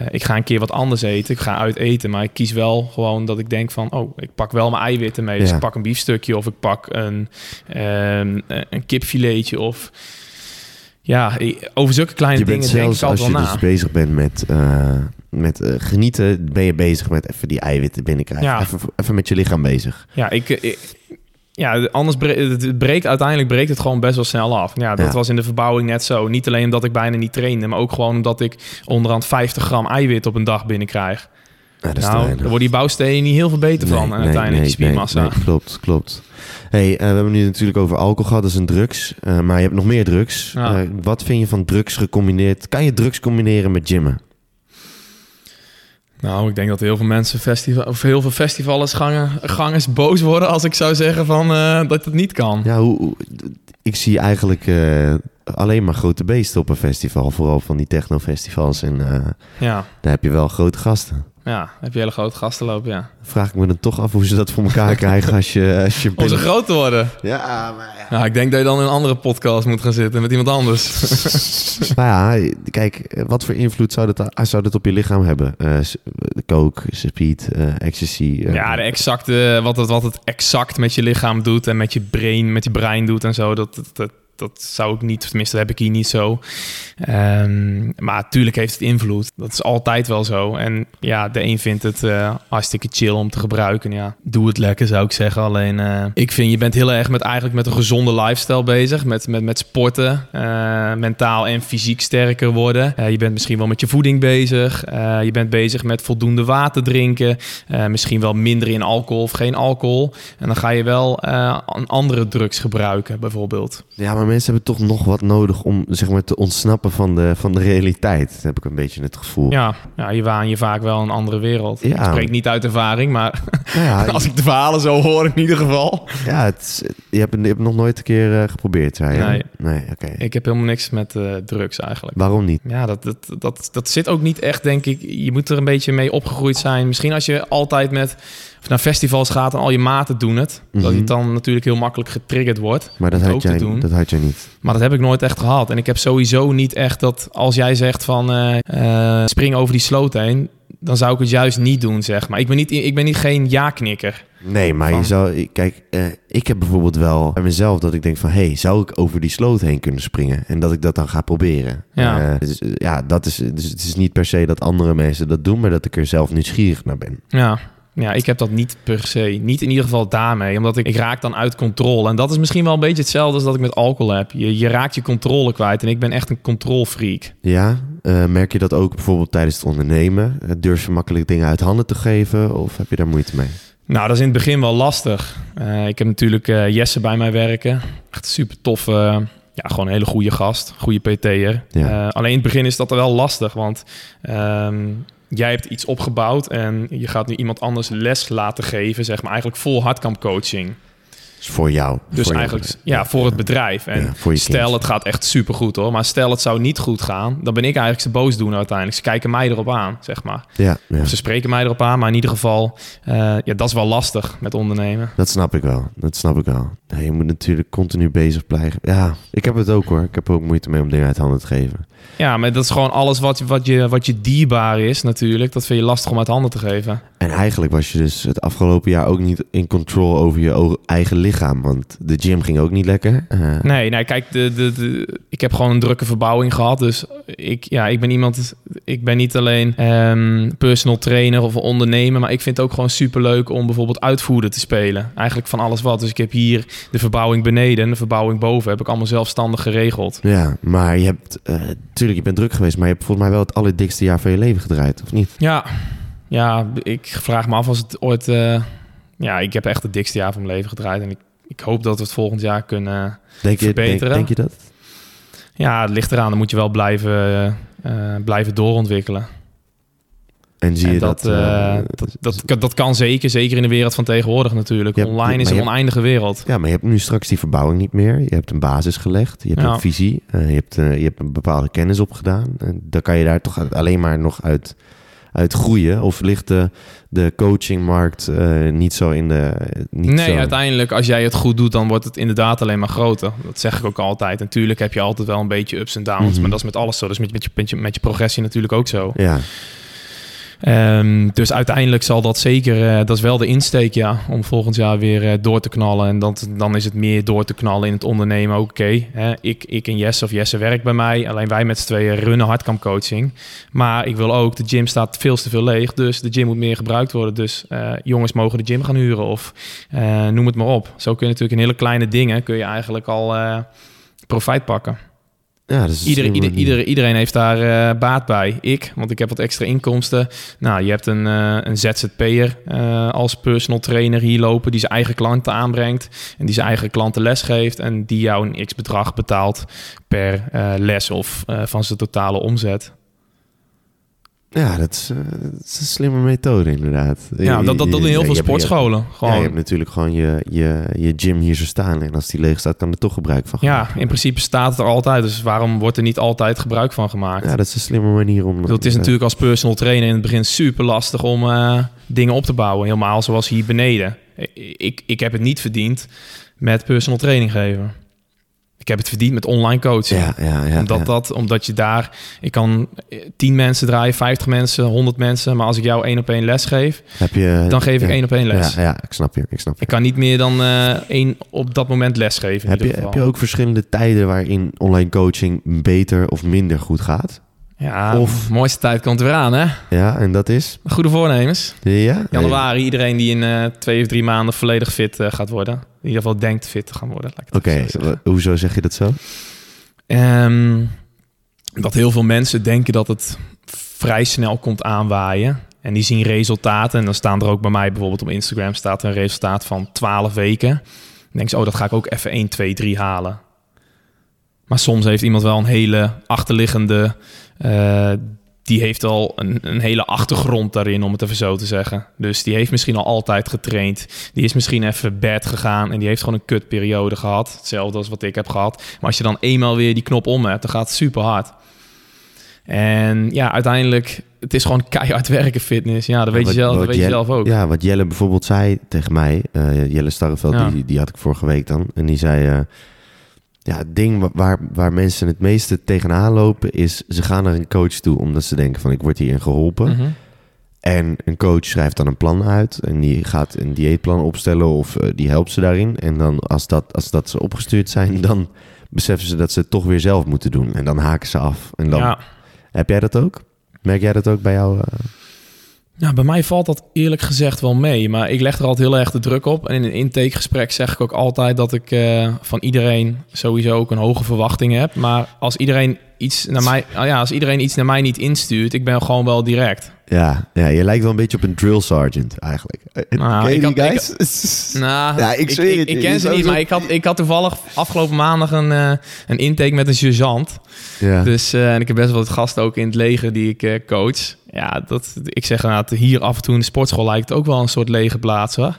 ik ga een keer wat anders eten. Ik ga uit eten. Maar ik kies wel gewoon dat ik denk van... Oh, ik pak wel mijn eiwitten mee. Dus ik pak een biefstukje of ik pak een, ehm, een kipfiletje of... Ja, over zulke kleine je bent dingen denk ik zelfs als je na. dus bezig bent met, eh, met eh, genieten, ben je bezig met even die eiwitten binnenkrijgen. Ja. Even, even met je lichaam bezig. Ja, ik, ik- ja, anders bre het breekt uiteindelijk breekt het gewoon best wel snel af. Ja, dat Ja. was in de verbouwing net zo. Niet alleen omdat ik bijna niet trainde, maar ook gewoon omdat ik onderhand 50 gram eiwit op een dag binnenkrijg. Ja, dat is te nou, daar worden die bouwstenen niet heel veel beter van. En uiteindelijk die spiermassa. nee, nee, klopt, klopt. Hey, eh, we hebben nu natuurlijk over alcohol gehad, dat is een drugs. Eh, maar je hebt nog meer drugs. Ja. Eh, wat vind je van drugs gecombineerd? Kan je drugs combineren met gymmen? Nou, ik denk dat heel veel mensen festival, of heel veel gangers boos worden als ik zou zeggen van eh, dat het niet kan. Ja, hoe, hoe- ik zie eigenlijk eh, alleen maar grote beesten op een festival. Vooral van die technofestivals. En eh, Ja, daar heb je wel grote gasten. Ja. heb je hele grote gasten lopen, ja. Vraag ik me dan toch af hoe ze dat voor elkaar krijgen als je... Als je Om ze groot te worden. Ja, maar ja. Nou, ik denk dat je dan in een andere podcast moet gaan zitten met iemand anders. Maar ja, kijk, wat voor invloed zou dat, zou dat op je lichaam hebben? S- coke, speed, eh, ecstasy. eh, Ja, de exacte, wat het, wat het exact met je lichaam doet en met je brein, met je brein doet en zo, dat, dat, dat, dat zou ik niet, tenminste dat heb ik hier niet zo. Ehm, maar natuurlijk heeft het invloed. Dat is altijd wel zo. En ja, de een vindt het eh, hartstikke chill om te gebruiken. Ja, doe het lekker zou ik zeggen. Alleen eh, ik vind je bent heel erg met eigenlijk met een gezonde lifestyle bezig. Met, met, met sporten, eh, mentaal en fysiek sterker worden. je bent misschien wel met je voeding bezig. je bent bezig met voldoende water drinken. misschien wel minder in alcohol of geen alcohol. En dan ga je wel andere drugs gebruiken bijvoorbeeld. Ja, maar mensen hebben toch nog wat nodig om zeg maar te ontsnappen van de, van de realiteit. Dat heb ik een beetje het gevoel. Ja, ja je waan je vaak wel een andere wereld. Ja. Ik spreek niet uit ervaring, maar nou ja, als ik de verhalen zo hoor in ieder geval. Ja, het je, hebt, je hebt nog nooit een keer uh, geprobeerd, zei je? Nee. nee oké. Ik heb helemaal niks met uh, drugs eigenlijk. Waarom niet? Ja, dat, dat, dat, dat zit ook niet echt, denk ik. Je moet er een beetje mee opgegroeid zijn. Misschien als je altijd met naar festivals gaat en al je maten doen het. Dat je mhm. dan natuurlijk heel makkelijk getriggerd wordt. Maar dat had, jij, dat had jij niet. Maar dat heb ik nooit echt gehad. En ik heb sowieso niet echt dat als jij zegt van uh, spring over die sloot heen, dan zou ik het juist niet doen, zeg maar. Ik ben niet, ik ben niet geen ja-knikker. Nee, maar je zou... Kijk, uh, ik heb bijvoorbeeld wel bij mezelf dat ik denk van... hey, zou ik over die sloot heen kunnen springen? En dat ik dat dan ga proberen. Ja, dus, ja dat is... Dus het is niet per se dat andere mensen dat doen... maar dat ik er zelf nieuwsgierig naar ben. Ja, ja, ik heb dat niet per se. Niet in ieder geval daarmee. Omdat ik, ik raak dan uit controle. En dat is misschien wel een beetje hetzelfde als dat ik met alcohol heb. Je, je raakt je controle kwijt. En ik ben echt een controlfreak. Ja, uh, merk je dat ook bijvoorbeeld tijdens het ondernemen? Eh, durf je makkelijk dingen uit handen te geven? Of heb je daar moeite mee? Nou, dat is in het begin wel lastig. Uh, ik heb natuurlijk uh, Jesse bij mij werken. Echt super toffe, ja, gewoon een hele goede gast. Goede PT'er. Ja. alleen in het begin is dat wel lastig. Want um, jij hebt iets opgebouwd en je gaat nu iemand anders les laten geven, zeg maar eigenlijk vol hardcamp coaching. Dus voor jou. Dus voor eigenlijk, ja, voor het bedrijf. En stel, het gaat echt super goed hoor. Maar stel, het zou niet goed gaan. Dan ben ik eigenlijk ze boos doen uiteindelijk. Ze kijken mij erop aan, zeg maar. Ja, ja. ze spreken mij erop aan. Maar in ieder geval, uh, ja, dat is wel lastig met ondernemen. Dat snap ik wel. Dat snap ik wel. je moet natuurlijk continu bezig blijven. Ja, ik heb het ook hoor. Ik heb er ook moeite mee om dingen uit handen te geven. Ja, maar dat is gewoon alles wat, wat, je, wat je dierbaar is natuurlijk. Dat vind je lastig om uit handen te geven. En eigenlijk was je dus het afgelopen jaar ook niet in control over je eigen lichaam. Want de gym ging ook niet lekker. Uh... Nee, nee, kijk, de, de, de, ik heb gewoon een drukke verbouwing gehad. Dus ik, ja, ik ben iemand, ik ben niet alleen um, personal trainer of ondernemer. Maar ik vind het ook gewoon super leuk om bijvoorbeeld uitvoeren te spelen. Eigenlijk van alles wat. Dus ik heb hier de verbouwing beneden en de verbouwing boven. Heb ik allemaal zelfstandig geregeld. Ja, maar je hebt, uh, tuurlijk, je bent druk geweest. Maar je hebt volgens mij wel het allerdikste jaar van je leven gedraaid, of niet? Ja, ja, ik vraag me af als het ooit... Uh, ja, ik heb echt het dikste jaar van mijn leven gedraaid. En ik, ik hoop dat we het volgend jaar kunnen denk je, verbeteren. Denk, je dat? Ja, het ligt eraan. Dan moet je wel blijven, uh, blijven doorontwikkelen. En zie je dat, uh, dat, dat, dat, kan zeker, zeker in de wereld van tegenwoordig natuurlijk. Online is een oneindige wereld. Ja, maar je hebt nu straks die verbouwing niet meer. Je hebt een basis gelegd, je hebt een visie, je, hebt, je hebt een bepaalde kennis opgedaan. En dan kan je daar toch alleen maar nog uit uit groeien? Of ligt de, de coachingmarkt uh, niet zo in de... Niet nee, uiteindelijk als jij het goed doet, dan wordt het inderdaad alleen maar groter. Dat zeg ik ook altijd. Natuurlijk heb je altijd wel een beetje ups en downs, mhm. maar dat is met alles zo. Dus met, met, je, met, je, met je progressie natuurlijk ook zo. Ja. Um, dus uiteindelijk zal dat zeker, uh, dat is wel de insteek, ja, om volgend jaar weer uh, door te knallen. En dat, dan is het meer door te knallen in het ondernemen. Oké, ik, ik en Jesse of Jesse werkt bij mij. Alleen wij met z'n tweeën runnen hardcamp coaching. Maar ik wil ook, de gym staat veel te veel leeg. Dus de gym moet meer gebruikt worden. Dus uh, jongens mogen de gym gaan huren of noem het maar op. Zo kun je natuurlijk in hele kleine dingen, kun je eigenlijk al profijt pakken. Ja, dus iedereen, ieder, iedereen heeft daar uh, baat bij. Ik, want ik heb wat extra inkomsten. Nou, je hebt een, uh, een ZZP'er uh, als personal trainer hier lopen... die zijn eigen klanten aanbrengt en die zijn eigen klanten les geeft... en die jou een x-bedrag betaalt per les of van zijn totale omzet. Ja, dat is, uh, is, een slimme methode inderdaad. Ja, dat, dat, dat in heel veel sportscholen. gewoon. Ja, je hebt natuurlijk gewoon je, je, je gym hier zo staan. En als die leeg staat, kan er toch gebruik van gemaakt Ja, in principe staat het er altijd. Dus waarom wordt er niet altijd gebruik van gemaakt? Ja, dat is een slimme manier om... het is natuurlijk als personal trainer in het begin super lastig om uh, dingen op te bouwen. Helemaal zoals hier beneden. Ik, ik heb het niet verdiend met personal training geven. Ik heb het verdiend met online coaching. Ja, ja, ja. omdat. Dat, omdat je daar, ik kan eh, 10 mensen draaien, 50 mensen, 100 mensen. Maar als ik jou één op één les geef, Heb je, dan geef ik één op één les. Ja, ja, ik snap je. Ik snap je. Ik kan niet meer dan eh, één op dat moment les geven. Heb je, heb je ook verschillende tijden waarin online coaching beter of minder goed gaat? Ja, of- mooiste tijd komt er weer aan, hè? Ja, en dat is? Goede voornemens. Ja? Januari, iedereen die in eh, twee of drie maanden volledig fit eh, gaat worden. In ieder geval denkt fit te gaan worden. Oké, hoezo zeg je dat zo? Ehm, dat heel veel mensen denken dat het vrij snel komt aanwaaien. En die zien resultaten. En dan staan er ook bij mij bijvoorbeeld op Instagram staat een resultaat van 12 weken. Dan denk je, oh, dat ga ik ook even 1, 2, 3 halen. Maar soms heeft iemand wel een hele achterliggende... eh, die heeft al een, een hele achtergrond daarin, om het even zo te zeggen. Dus die heeft misschien al altijd getraind. Die is misschien even bed gegaan en die heeft gewoon een kutperiode gehad. Hetzelfde als wat ik heb gehad. Maar als je dan eenmaal weer die knop om hebt, dan gaat het super hard. En ja, uiteindelijk, het is gewoon keihard werken fitness. Ja, dat weet, Wat- je, zelf, dat weet je zelf ook. Ja, wat Jelle bijvoorbeeld zei tegen mij, eh, Jelle Starreveld, Ja. die, die had ik vorige week dan. En die zei, eh, ja, het ding wa- waar, waar mensen het meeste tegenaan lopen is, ze gaan naar een coach toe omdat ze denken van ik word hierin geholpen. Mhm. En een coach schrijft dan een plan uit en die gaat een dieetplan opstellen of eh, die helpt ze daarin. En dan als dat, als dat ze opgestuurd zijn, dan beseffen ze dat ze het toch weer zelf moeten doen. En dan haken ze af. En dan, Ja. heb jij dat ook? Merk jij dat ook bij jou? eh? Ja, bij mij valt dat eerlijk gezegd wel mee. Maar ik leg er altijd heel erg de druk op. En in een intakegesprek zeg ik ook altijd dat ik eh, van iedereen sowieso ook een hoge verwachting heb. Maar als iedereen iets naar mij, ah ja, als iedereen iets naar mij niet instuurt, ik ben gewoon wel direct. Ja, ja, je lijkt wel een beetje op een drill sergeant eigenlijk. Eh, Nou, Ken je ik had- guys? Nou, Ja, ik zweer ik, het, ik ken ze niet, maar ik had, ik had toevallig afgelopen maandag een, eh, een intake met een sergeant. ja. Dus, eh, en ik heb best wel wat gasten ook in het leger die ik eh, coach. Ja, dat, ik zeg inderdaad, hier af en toe in de sportschool lijkt het ook wel een soort lege plaats hoor.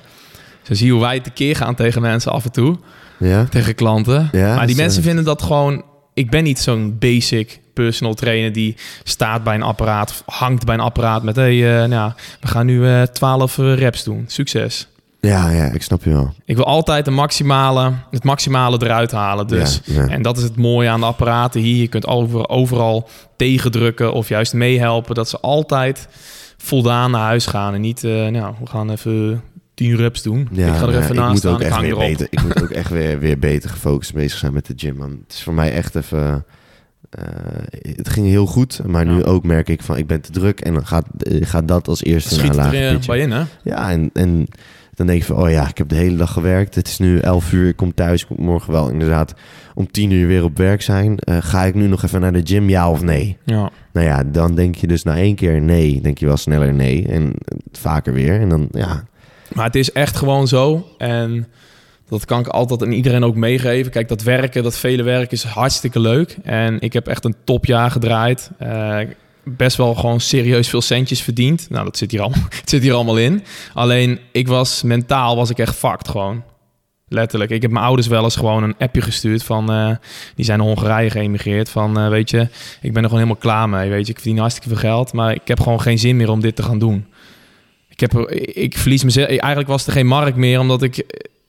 Zo zie je hoe wij tekeer gaan tegen mensen af en toe, ja. tegen klanten. Ja, maar die mensen vinden dat gewoon... Ik ben niet zo'n basic personal trainer die staat bij een apparaat, of hangt bij een apparaat met... Hey, eh, nou, we gaan nu eh 12 reps doen. Succes. Ja, ja, ik snap je wel. Ik wil altijd de maximale, het maximale eruit halen. Dus. Ja, ja. En dat is het mooie aan de apparaten hier. Je kunt over, overal tegendrukken of juist meehelpen. Dat ze altijd voldaan naar huis gaan. En niet, eh, nou, we gaan even 10 reps doen. Ja, ik ga er even ik naast moet staan. ook Ik echt hang weer erop. beter. Ik moet ook echt weer, weer beter gefocust bezig zijn met de gym. Man. Het is voor mij echt even. Eh, het ging heel goed, maar nu ook merk ik van ik ben te druk en dan gaat, eh, gaat dat als eerste naar Schiet een er eh, bij in, hè? Ja, en, en dan denk je van, oh ja, ik heb de hele dag gewerkt. Het is nu 11 uur, ik kom thuis. Ik moet morgen wel inderdaad om 10 uur weer op werk zijn. Ga ik nu nog even naar de gym, ja of nee? Ja. Nou ja, dan denk je dus na één keer nee, denk je wel sneller nee. En vaker weer. En dan, ja, Maar het is echt gewoon zo. En dat kan ik altijd aan iedereen ook meegeven. Kijk, dat werken, dat vele werk is hartstikke leuk. En ik heb echt een topjaar gedraaid. Eh, best wel gewoon serieus veel centjes verdiend. Nou, dat zit hier allemaal, zit hier allemaal in. Alleen, ik was mentaal was ik echt fucked gewoon. Letterlijk. Ik heb mijn ouders wel eens gewoon een appje gestuurd van... eh, die zijn naar Hongarije geëmigreerd. Van, eh, weet je, ik ben er gewoon helemaal klaar mee. Weet je, ik verdien hartstikke veel geld. Maar ik heb gewoon geen zin meer om dit te gaan doen. Ik, heb, ik verlies mezelf. Eigenlijk was er geen markt meer, omdat ik,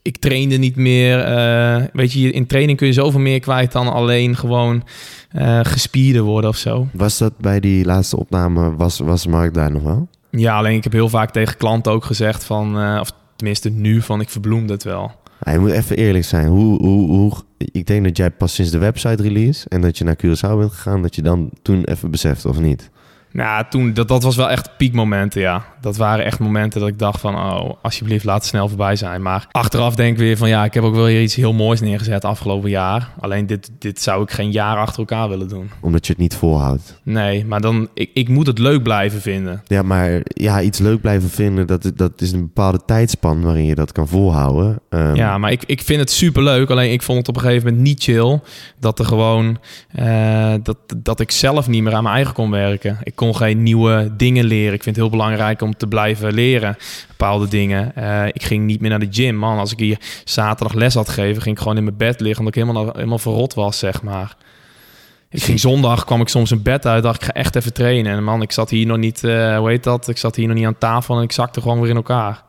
ik trainde niet meer. eh, weet je, in training kun je zoveel meer kwijt dan alleen gewoon eh gespierde worden of zo. was dat bij die laatste opname, was, was Mark daar nog wel? Ja, alleen ik heb heel vaak tegen klanten ook gezegd van, eh, of tenminste nu, van ik verbloemde het wel. Ja, je moet even eerlijk zijn. Hoe, hoe, hoe, ik denk dat jij pas sinds de website release en dat je naar Curaçao bent gegaan, dat je dan toen even beseft of niet. Nou, toen, dat, dat was wel echt piekmomenten, ja. Dat waren echt momenten dat ik dacht van, oh, alsjeblieft, laat het snel voorbij zijn. Maar achteraf denk ik weer van, ja, ik heb ook wel weer iets heel moois neergezet afgelopen jaar. Alleen dit, dit zou ik geen jaar achter elkaar willen doen. Omdat je het niet volhoudt. Nee, maar dan, ik, ik moet het leuk blijven vinden. Ja, maar ja, iets leuk blijven vinden, dat, dat is een bepaalde tijdspan waarin je dat kan volhouden. Ehm, Ja, maar ik, ik vind het super leuk. Alleen ik vond het op een gegeven moment niet chill. Dat er gewoon. eh, dat, dat ik zelf niet meer aan mijn eigen kon werken. Ik kon geen nieuwe dingen leren. Ik vind het heel belangrijk om te blijven leren. Bepaalde dingen. Eh, ik ging niet meer naar de gym. Man, als ik hier zaterdag les had gegeven, ging ik gewoon in mijn bed liggen. Omdat ik helemaal, helemaal verrot was, zeg maar. Ik ging zondag, kwam ik soms in bed uit, dacht ik ga echt even trainen. En man, ik zat hier nog niet, eh hoe heet dat? Ik zat hier nog niet aan tafel en ik zakte gewoon weer in elkaar.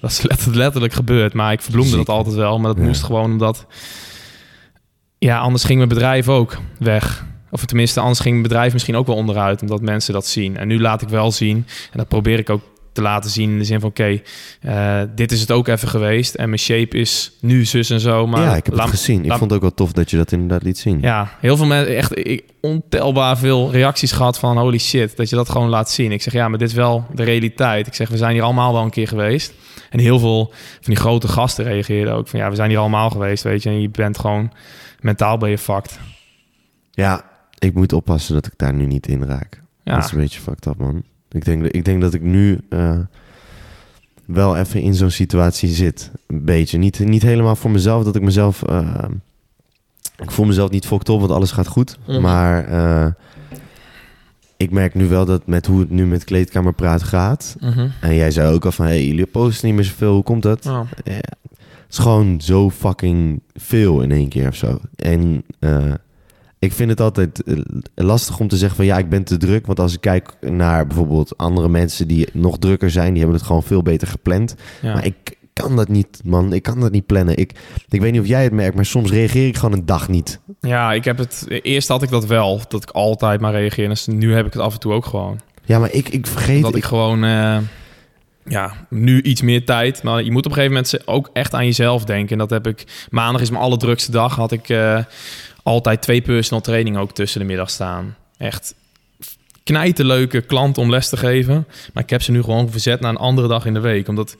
Dat is let- letterlijk gebeurd, maar ik verbloemde Ziek. dat altijd wel. Maar dat Ja. moest gewoon omdat... ja, anders ging mijn bedrijf ook weg. Of tenminste, anders ging mijn bedrijf misschien ook wel onderuit, omdat mensen dat zien. En nu laat ik wel zien, en dat probeer ik ook te laten zien in de zin van, oké, eh, dit is het ook even geweest. En mijn shape is nu zus en zo. Maar ja, ik heb het gezien. Ik vond het ook wel tof dat je dat inderdaad liet zien. Ja, heel veel mensen, echt ik, ontelbaar veel reacties gehad van holy shit, dat je dat gewoon laat zien. Ik zeg ja, maar dit is wel de realiteit. Ik zeg, we zijn hier allemaal wel een keer geweest. En heel veel van die grote gasten reageerden ook van ja, we zijn hier allemaal geweest, weet je. En je bent gewoon, mentaal ben je fucked. Ja, ik moet oppassen dat ik daar nu niet in raak. Ja, Dat is een beetje fucked up, man. Ik denk, ik denk dat ik nu eh, wel even in zo'n situatie zit. Een beetje. Niet, niet helemaal voor mezelf, dat ik mezelf... eh, ik voel mezelf niet fucked op, want alles gaat goed. Mhm. Maar eh, ik merk nu wel dat met hoe het nu met Kleedkamerpraat gaat... Mhm. En jij zei ook al van, hey, jullie posten niet meer zoveel, hoe komt dat? Ja. Ja, het is gewoon zo fucking veel in één keer of zo. En eh, ik vind het altijd eh, lastig om te zeggen van ja, ik ben te druk. Want als ik kijk naar bijvoorbeeld andere mensen die nog drukker zijn, die hebben het gewoon veel beter gepland. Ja. Maar ik kan dat niet, man. Ik kan dat niet plannen. Ik, ik weet niet of jij het merkt, maar soms reageer ik gewoon een dag niet. ja, ik heb het, eerst had ik dat wel, dat ik altijd maar reageer. Dus nu heb ik het af en toe ook gewoon. Ja, maar ik, ik vergeet... Dat ik ik- gewoon, eh, ja, nu iets meer tijd. Maar je moet op een gegeven moment ook echt aan jezelf denken. En dat heb ik, maandag is mijn allerdrukste dag. Had ik eh, altijd twee personal training ook tussen de middag staan. Echt knijterleuke klanten om les te geven. Maar ik heb ze nu gewoon verzet naar een andere dag in de week. Omdat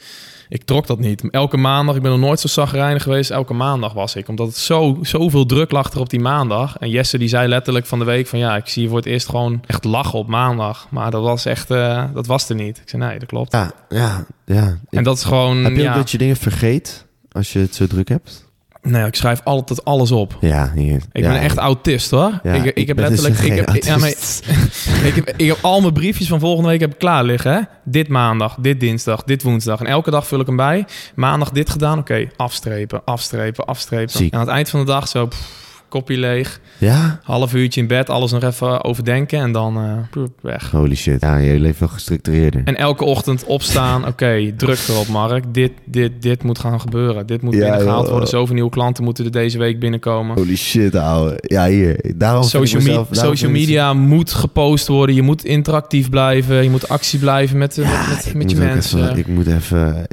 ik trok dat niet. Elke maandag, ik ben nog nooit zo zagrijnig geweest. Elke maandag was ik. Omdat het zo, zoveel druk lag er op die maandag. En Jesse die zei letterlijk van de week van... ja, ik zie je voor het eerst gewoon echt lachen op maandag. Maar dat was echt, eh, dat was er niet. Ik zei nee, dat klopt. Ja, ja, ja. En dat is gewoon, Heb je ook ja... dat je dingen vergeet als je het zo druk hebt? Nee, ik schrijf altijd alles op. Ja, hier. Ik ja. ben echt autist hoor. Ja, ik, ik, ik heb dus letterlijk. Ik heb, ja, maar, autist. ik, heb, ik heb al mijn briefjes van volgende week heb ik klaar liggen. Hè? Dit maandag, dit dinsdag, dit woensdag. En elke dag vul ik hem bij. Maandag dit gedaan. Oké, afstrepen, afstrepen, afstrepen. Ziek. En aan het eind van de dag zo pff, kopje leeg. Ja? Half uurtje in bed. Alles nog even overdenken. En dan eh, weg. Holy shit. Ja, je leeft wel gestructureerder. En elke ochtend opstaan. Oké, druk erop, Mark. Dit, dit, dit moet gaan gebeuren. Dit moet Ja, binnengehaald worden. Zoveel nieuwe klanten moeten er deze week binnenkomen. Holy shit, ouwe. Ja, hier. Daarom Social, me- mezelf- daarom social media moet gepost worden. Je moet interactief blijven. Je moet actie blijven met, Ja, met, met, je mensen. Even, ik moet even...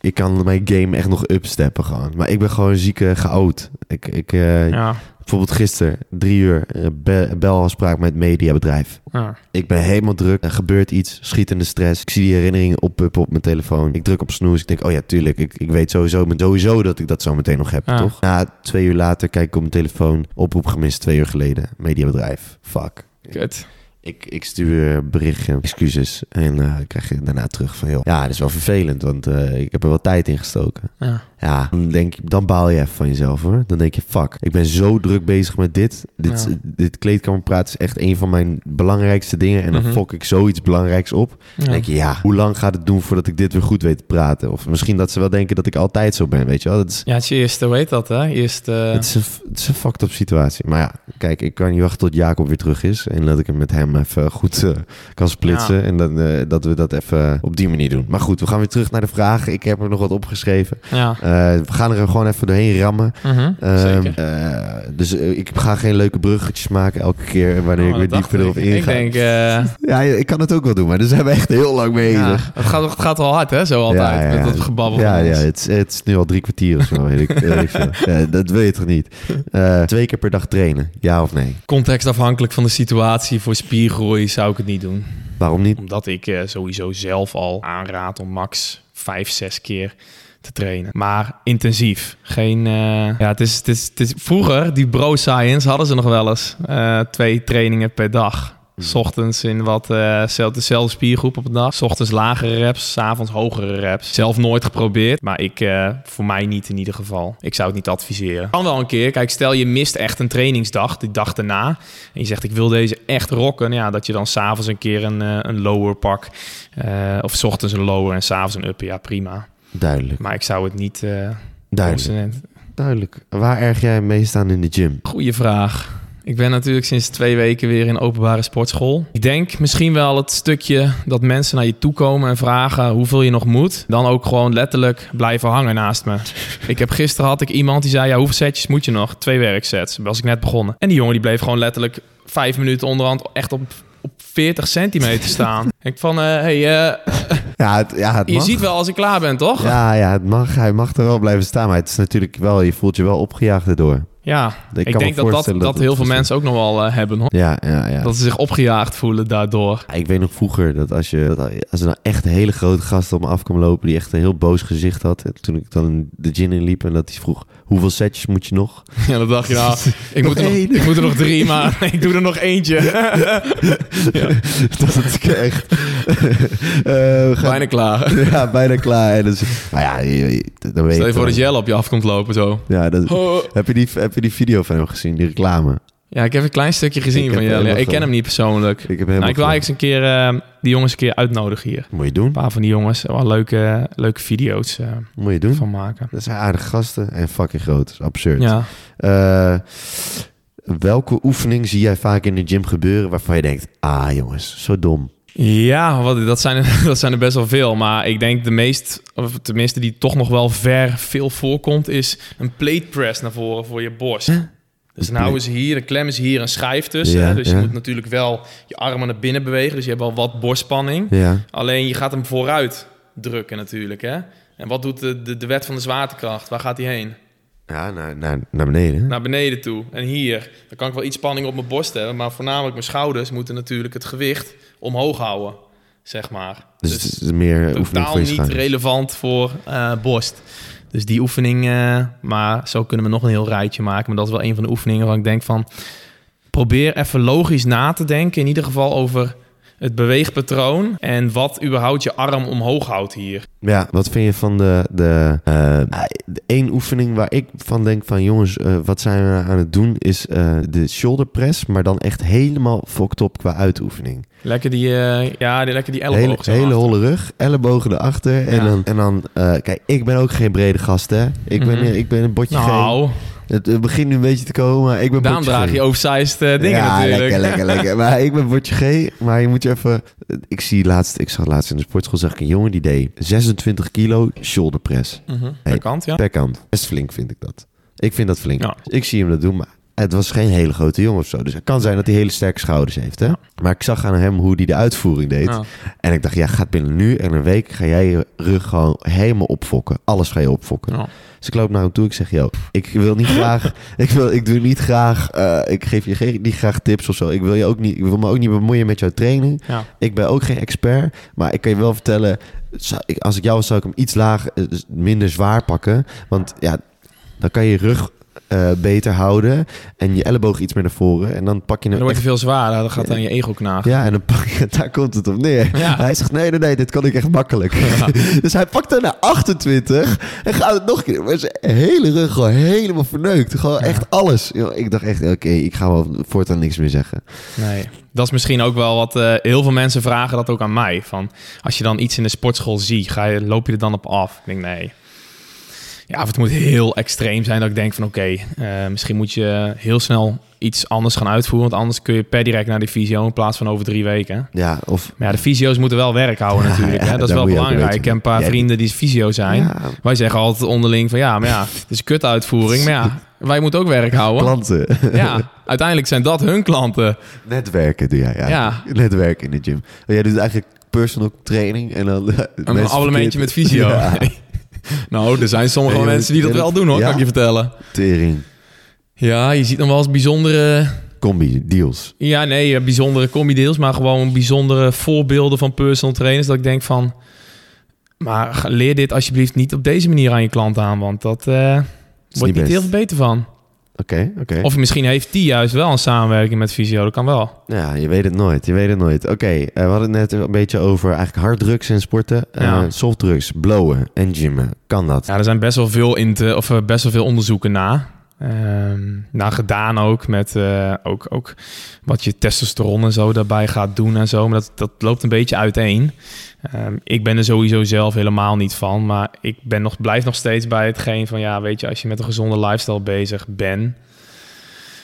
Ik kan mijn game echt nog upsteppen gewoon. Maar ik ben gewoon zieke geout. Ik, ik, eh, ja, Bijvoorbeeld gisteren, drie uur, eh, be- belafspraak met mediabedrijf. ja. Ik ben helemaal druk. Er gebeurt iets, schiet in de stress. Ik zie die herinneringen oppuppen op mijn telefoon. Ik druk op snoes. Ik denk, oh ja, tuurlijk. Ik, ik weet sowieso, sowieso dat ik dat zo meteen nog heb, Ja. toch? Na twee uur later kijk ik op mijn telefoon. Oproep gemist, twee uur geleden. Mediabedrijf. Fuck. Kut. Ik, ik stuur een berichtje, excuses. En eh, krijg je daarna terug van, joh, ja, dat is wel vervelend, want eh, ik heb er wel tijd in gestoken. Ja. Ja, dan, denk, je- dan baal je even van jezelf hoor. Dan denk je, fuck, ik ben zo druk bezig met dit. Dit, Ja. dit kleedkamerpraat is echt een van mijn belangrijkste dingen. En dan Mhm. fok ik zoiets belangrijks op. Dan Ja. denk je, ja, hoe lang gaat het doen voordat ik dit weer goed weet te praten? Of misschien dat ze wel denken dat ik altijd zo ben, weet je wel. Dat is, ja, het is je eerste, heet dat hè? Eerste, het is, een, het is een fucked up situatie. Maar ja, kijk, ik kan niet wachten tot Jacob weer terug is. En dat ik hem met hem even goed eh, kan splitsen. Ja. En dan, eh, dat we dat even op die manier doen. Maar goed, we gaan weer terug naar de vragen. Ik heb er nog wat opgeschreven. ja. Eh, we gaan er gewoon even doorheen rammen. Mhm, Ehm, eh, dus eh, ik ga geen leuke bruggetjes maken elke keer wanneer Oh, ik weer dieper erop inga. Ik denk, eh, Ja, ik kan het ook wel doen, maar daar zijn we echt heel lang bezig. ja, het, gaat, het gaat wel hard hè, zo altijd. Met dat gebabbel Ja, ja het, is, het is nu al drie kwartier of zo, weet ik. weet ik veel. Ja, dat weet je toch niet? Eh, twee keer per dag trainen, ja of nee? Contextafhankelijk van de situatie voor spiergroei zou ik het niet doen. Waarom niet? Omdat ik eh, sowieso zelf al aanraad om max vijf, zes keer te trainen. Maar intensief. Geen, eh, ja, het is, het, is, het is, vroeger, die bro science, hadden ze nog wel eens eh, twee trainingen per dag. S ochtends in wat eh, zelf- dezelfde spiergroep op een dag. S ochtends lagere reps, s avonds hogere reps. Zelf nooit geprobeerd, maar ik, eh, voor mij niet in ieder geval. Ik zou het niet adviseren. Kan wel een keer. Kijk, stel je mist echt een trainingsdag, die dag daarna. En je zegt, ik wil deze echt rocken. Ja, dat je dan s'avonds een keer een, eh, een lower pak. eh, of s ochtends een lower en s'avonds een upper. Ja, prima. Duidelijk, Maar ik zou het niet... eh duidelijk, duidelijk. Waar erg jij mee staan in de gym? Goeie vraag. Ik ben natuurlijk sinds twee weken weer in openbare sportschool. Ik denk misschien wel het stukje dat mensen naar je toe komen en vragen hoeveel je nog moet. Dan ook gewoon letterlijk blijven hangen naast me. Ik heb gisteren had ik iemand die zei, ja, hoeveel setjes moet je nog? Twee werksets. Was ik net begonnen. En die jongen die bleef gewoon letterlijk vijf minuten onderhand echt op, op 40 centimeter staan. ik van, eh, hey, eh, Ja, het, ja, het je mag. ziet wel als ik klaar ben, toch? Ja, ja, het mag. Hij mag er wel blijven staan. Maar het is natuurlijk wel, je voelt je wel opgejaagd erdoor. Ja, Ik ik, kan me denk dat dat, dat dat heel veel mensen ook nog wel eh, hebben. Hoor. Ja, ja, ja. Dat ze zich opgejaagd voelen daardoor. Ik weet nog vroeger dat als, je, dat als er nou echt een hele grote gast op me af kwam lopen... die echt een heel boos gezicht had... en toen ik dan de gin in liep en dat hij vroeg... hoeveel setjes moet je nog? Ja, dan dacht je nou, ik, moet er nog, ik moet er nog drie, maar ik doe er nog eentje. dat is echt... Eh, gaan- Bijna klaar. Ja, bijna klaar. En dus, nou ja, dan weet Stel je voor dat Jelle op je af komt lopen zo. Ja, dat, Oh. heb, je die, heb je die video van hem gezien, die reclame? Ja, ik heb een klein stukje gezien Ik van Jelle. Ja, ik ken hem niet persoonlijk. Ik heb Nou, ik wil eigenlijk eens een keer eh, die jongens een keer uitnodigen hier. Moet je doen. Een paar van die jongens, wel leuke, leuke video's eh, Moet je doen. van maken. Dat zijn aardige gasten en fucking groot. Absurd. Ja. Eh, welke oefening zie jij vaak in de gym gebeuren waarvan je denkt... Ah jongens, zo dom. Ja, wat, dat, zijn er, dat zijn er best wel veel. Maar ik denk de meest, of tenminste die toch nog wel ver veel voorkomt, is een plate press naar voren voor je borst. Dus Een nou is hier, een klem is hier een schijf tussen. Ja, dus ja. je moet natuurlijk wel je armen naar binnen bewegen. Dus je hebt wel wat borstspanning. Ja. Alleen je gaat hem vooruit drukken natuurlijk. Hè? En wat doet de, de, de wet van de zwaartekracht? Waar gaat die heen? Ja, naar, naar, naar beneden. Naar beneden toe. En hier, dan kan ik wel iets spanning op mijn borst hebben. Maar voornamelijk mijn schouders moeten natuurlijk het gewicht omhoog houden. Zeg maar. dus, het is meer oefening totaal niet relevant voor eh, borst. Dus die oefening, eh, maar zo kunnen we nog een heel rijtje maken. Maar dat is wel een van de oefeningen waar ik denk van... probeer even logisch na te denken. In ieder geval over het beweegpatroon... en wat überhaupt je arm omhoog houdt hier. Ja, wat vind je van de, de, eh, de één oefening waar ik van denk van jongens, eh, wat zijn we aan het doen, is eh, de shoulder press, maar dan echt helemaal fucked op qua uitoefening. Lekker die, ja, die, lekker die elleboog. Hele, hele holle rug, ellebogen erachter. En Ja. dan, en dan kijk, ik ben ook geen brede gast, hè. Ik, ben, Mhm. ik ben een botje. Nou, Het, het begint nu een beetje te komen, ik ben daarom draag G. je oversized eh, dingen ja, natuurlijk. lekker, lekker, lekker. Maar ik ben botje G, maar je moet je even... Ik zie laatst, ik zag laatst in de sportschool, zag ik een jongen die deed 26 kilo shoulder press. Hey. Per kant, ja. Per kant. Best flink vind ik dat. Ik vind dat flink. Ja. Ik zie hem dat doen, maar het was geen hele grote jongen of zo. Dus het kan zijn dat hij hele sterke schouders heeft. Hè? Maar ik zag aan hem hoe hij de uitvoering deed. Ja. En ik dacht, ja, gaat binnen nu en een week ga jij je rug gewoon helemaal opfokken. Alles ga je opfokken. Ja. Dus ik loop naar hem toe. Ik zeg, yo, ik wil niet graag, ik, wil, ik doe niet graag, eh, ik geef je geen, niet graag tips of zo. Ik wil, je ook niet, ik wil me ook niet bemoeien met jouw training. Ja. Ik ben ook geen expert, maar ik kan je wel vertellen, zou ik, als ik jou was, zou ik hem iets lager, eh, minder zwaar pakken. Want ja, dan kan je rug eh, beter houden en je elleboog iets meer naar voren. En dan pak je Dan hem wordt het veel zwaarder. Dan gaat aan je ego knagen. ja, en dan pak je, daar komt het op neer. Ja. Hij zegt, nee, nee, nee, dit kan ik echt makkelijk. dus hij pakt er naar 28 en gaat het nog een keer. Maar zijn hele rug gewoon helemaal verneukt. Gewoon echt alles. Ik dacht echt, oké, ik ga wel voortaan niks meer zeggen. Nee, dat is misschien ook wel wat eh, heel veel mensen vragen dat ook aan mij. Van als je dan iets in de sportschool ziet, ga je, loop je er dan op af? Ik denk nee. Ja, of het moet heel extreem zijn dat ik denk van oké, eh, misschien moet je heel snel iets anders gaan uitvoeren. Want anders kun je per direct naar de fysio in plaats van over drie weken. Ja, of... Maar ja, de fysio's moeten wel werk houden Ja, natuurlijk. ja, hè? Dat is wel belangrijk. Ik heb een paar vrienden die fysio zijn. Ja, Wij zeggen altijd onderling van ja, maar ja, het is een kutuitvoering. Maar ja, wij moeten ook werk houden. klanten. Ja, uiteindelijk zijn dat hun klanten. Netwerken doe jij, ja. Ja. Netwerken in de gym. Oh, jij doet eigenlijk personal training en dan... Een abonnementje met fysio. Nou, er zijn sommige mensen die dat wel doen hoor, Ja. kan ik je vertellen. tering. Ja, je ziet nog wel eens bijzondere... Combi, deals. Ja, nee, bijzondere combi-deals, maar gewoon bijzondere voorbeelden van personal trainers. Dat ik denk van... Maar leer dit alsjeblieft niet op deze manier aan je klant aan, want dat eh wordt niet niet heel veel beter van. Oké, oké. Of misschien heeft die juist wel een samenwerking met fysio, dat kan wel. Ja, je weet het nooit. Je weet het nooit. Oké, eh, we hadden het net een beetje over eigenlijk harddrugs en sporten. Eh Ja. softdrugs, blowen en gymmen. Kan dat? Ja, er zijn best wel veel, in te, of, eh, best wel veel onderzoeken na. Ehm nou, gedaan ook met eh, ook, ook wat je testosteron en zo daarbij gaat doen en zo. Maar dat, dat loopt een beetje uiteen. Ehm, ik ben er sowieso zelf helemaal niet van. Maar ik ben nog, blijf nog steeds bij hetgeen van... ja, weet je, als je met een gezonde lifestyle bezig bent...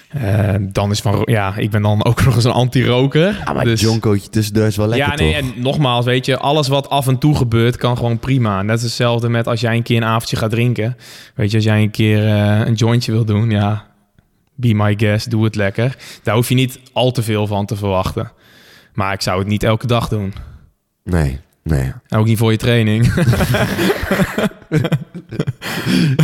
Eh, dan is van, ja, ik ben dan ook nog eens een anti-roker. Ja, maar dus, jonkootje tussendoor is wel lekker, ja, nee, toch? en nogmaals, weet je, alles wat af en toe gebeurt kan gewoon prima. Net hetzelfde met als jij een keer een avondje gaat drinken. Weet je, als jij een keer eh, een jointje wil doen, ja, be my guest, doe het lekker. Daar hoef je niet al te veel van te verwachten. Maar ik zou het niet elke dag doen. Nee, nee. En ook niet voor je training.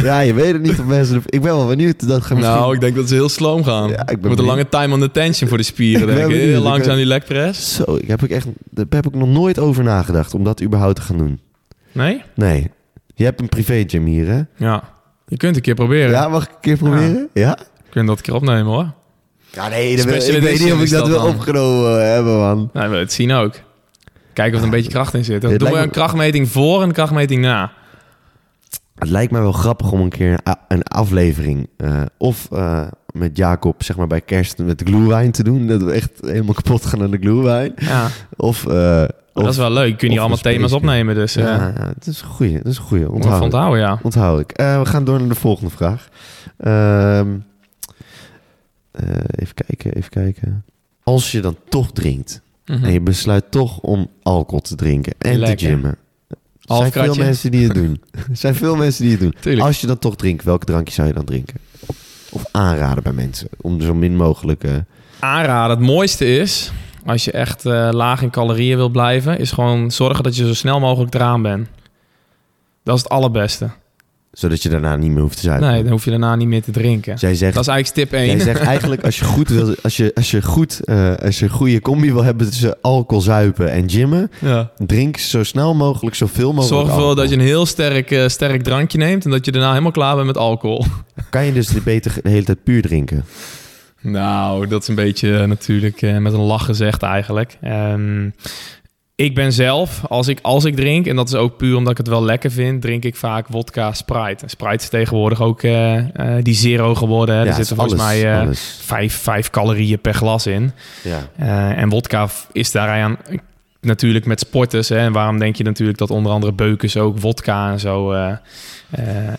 Ja, je weet het niet of mensen... Ik ben wel benieuwd. Dat gaan misschien... nou, ik denk dat ze heel sloom gaan. Ja, ik ben Met een lange time on attention voor de spieren, Ik denk ik. Heel Ik langzaam ben- die leg press. Zo, ik heb ik echt... Daar heb ik nog nooit over nagedacht om dat überhaupt te gaan doen. Nee? Nee. Je hebt een privé gym hier, hè? Ja. Je kunt een keer proberen. Ja, mag ik een keer proberen? Ja? Je kunt dat een keer opnemen, hoor. Ja, nee, dat wil- ik weet niet of ik dat dat wil opgenomen eh, hebben, man. Nou, we het zien ook. Kijken of er een beetje kracht in zit. Dan doen we een me- krachtmeting voor en een krachtmeting na. Het lijkt mij wel grappig om een keer een, aflevering... eh, of eh, met Jacob, zeg maar bij kerst, met de glühwein te doen. Dat we echt helemaal kapot gaan aan de glühwein. Ja, Of... eh, dat of- is wel leuk. Je of hier allemaal thema's opnemen. Dus Ja, ja, het is een goeie. Dat is een goeie. om Onthoud. onthouden, ja. Onthoud ik. Eh, we gaan door naar de volgende vraag. Ehm, eh, even kijken, even kijken. Als je dan toch drinkt Mhm. en je besluit toch om alcohol te drinken en Lekker. te gymmen. Er zijn veel mensen die het doen. Er zijn veel mensen die het doen. Tuurlijk. Als je dan toch drinkt, welke drankje zou je dan drinken? Of aanraden bij mensen? Om zo min mogelijk... eh, Aanraden. Het mooiste is, als je echt eh, laag in calorieën wil blijven, is gewoon zorgen dat je zo snel mogelijk eraan bent. Dat is het allerbeste. Zodat je daarna niet meer hoeft te zuipen. Nee, dan hoef je daarna niet meer te drinken. Zij zegt, Dat is eigenlijk tip 1. Jij zegt eigenlijk als je goed wil, als je, als je goed, eh, als je een goede combi wil hebben tussen alcohol zuipen en gymmen, ja. drink zo snel mogelijk zoveel mogelijk. Zorg ervoor dat je een heel sterk, eh, sterk drankje neemt en dat je daarna helemaal klaar bent met alcohol. Kan je dus beter de hele tijd puur drinken? Nou, dat is een beetje eh, natuurlijk met een lach gezegd eigenlijk. Ehm, ik ben zelf, als ik, als ik drink, en dat is ook puur omdat ik het wel lekker vind, drink ik vaak wodka Sprite. En Sprite is tegenwoordig ook eh, eh, die zero geworden. Ja, er zitten volgens alles, mij eh, vijf, vijf calorieën per glas in. Ja. En wodka is daaraan natuurlijk met sporters. Hè, en waarom denk je natuurlijk dat onder andere Beukers ook wodka en zo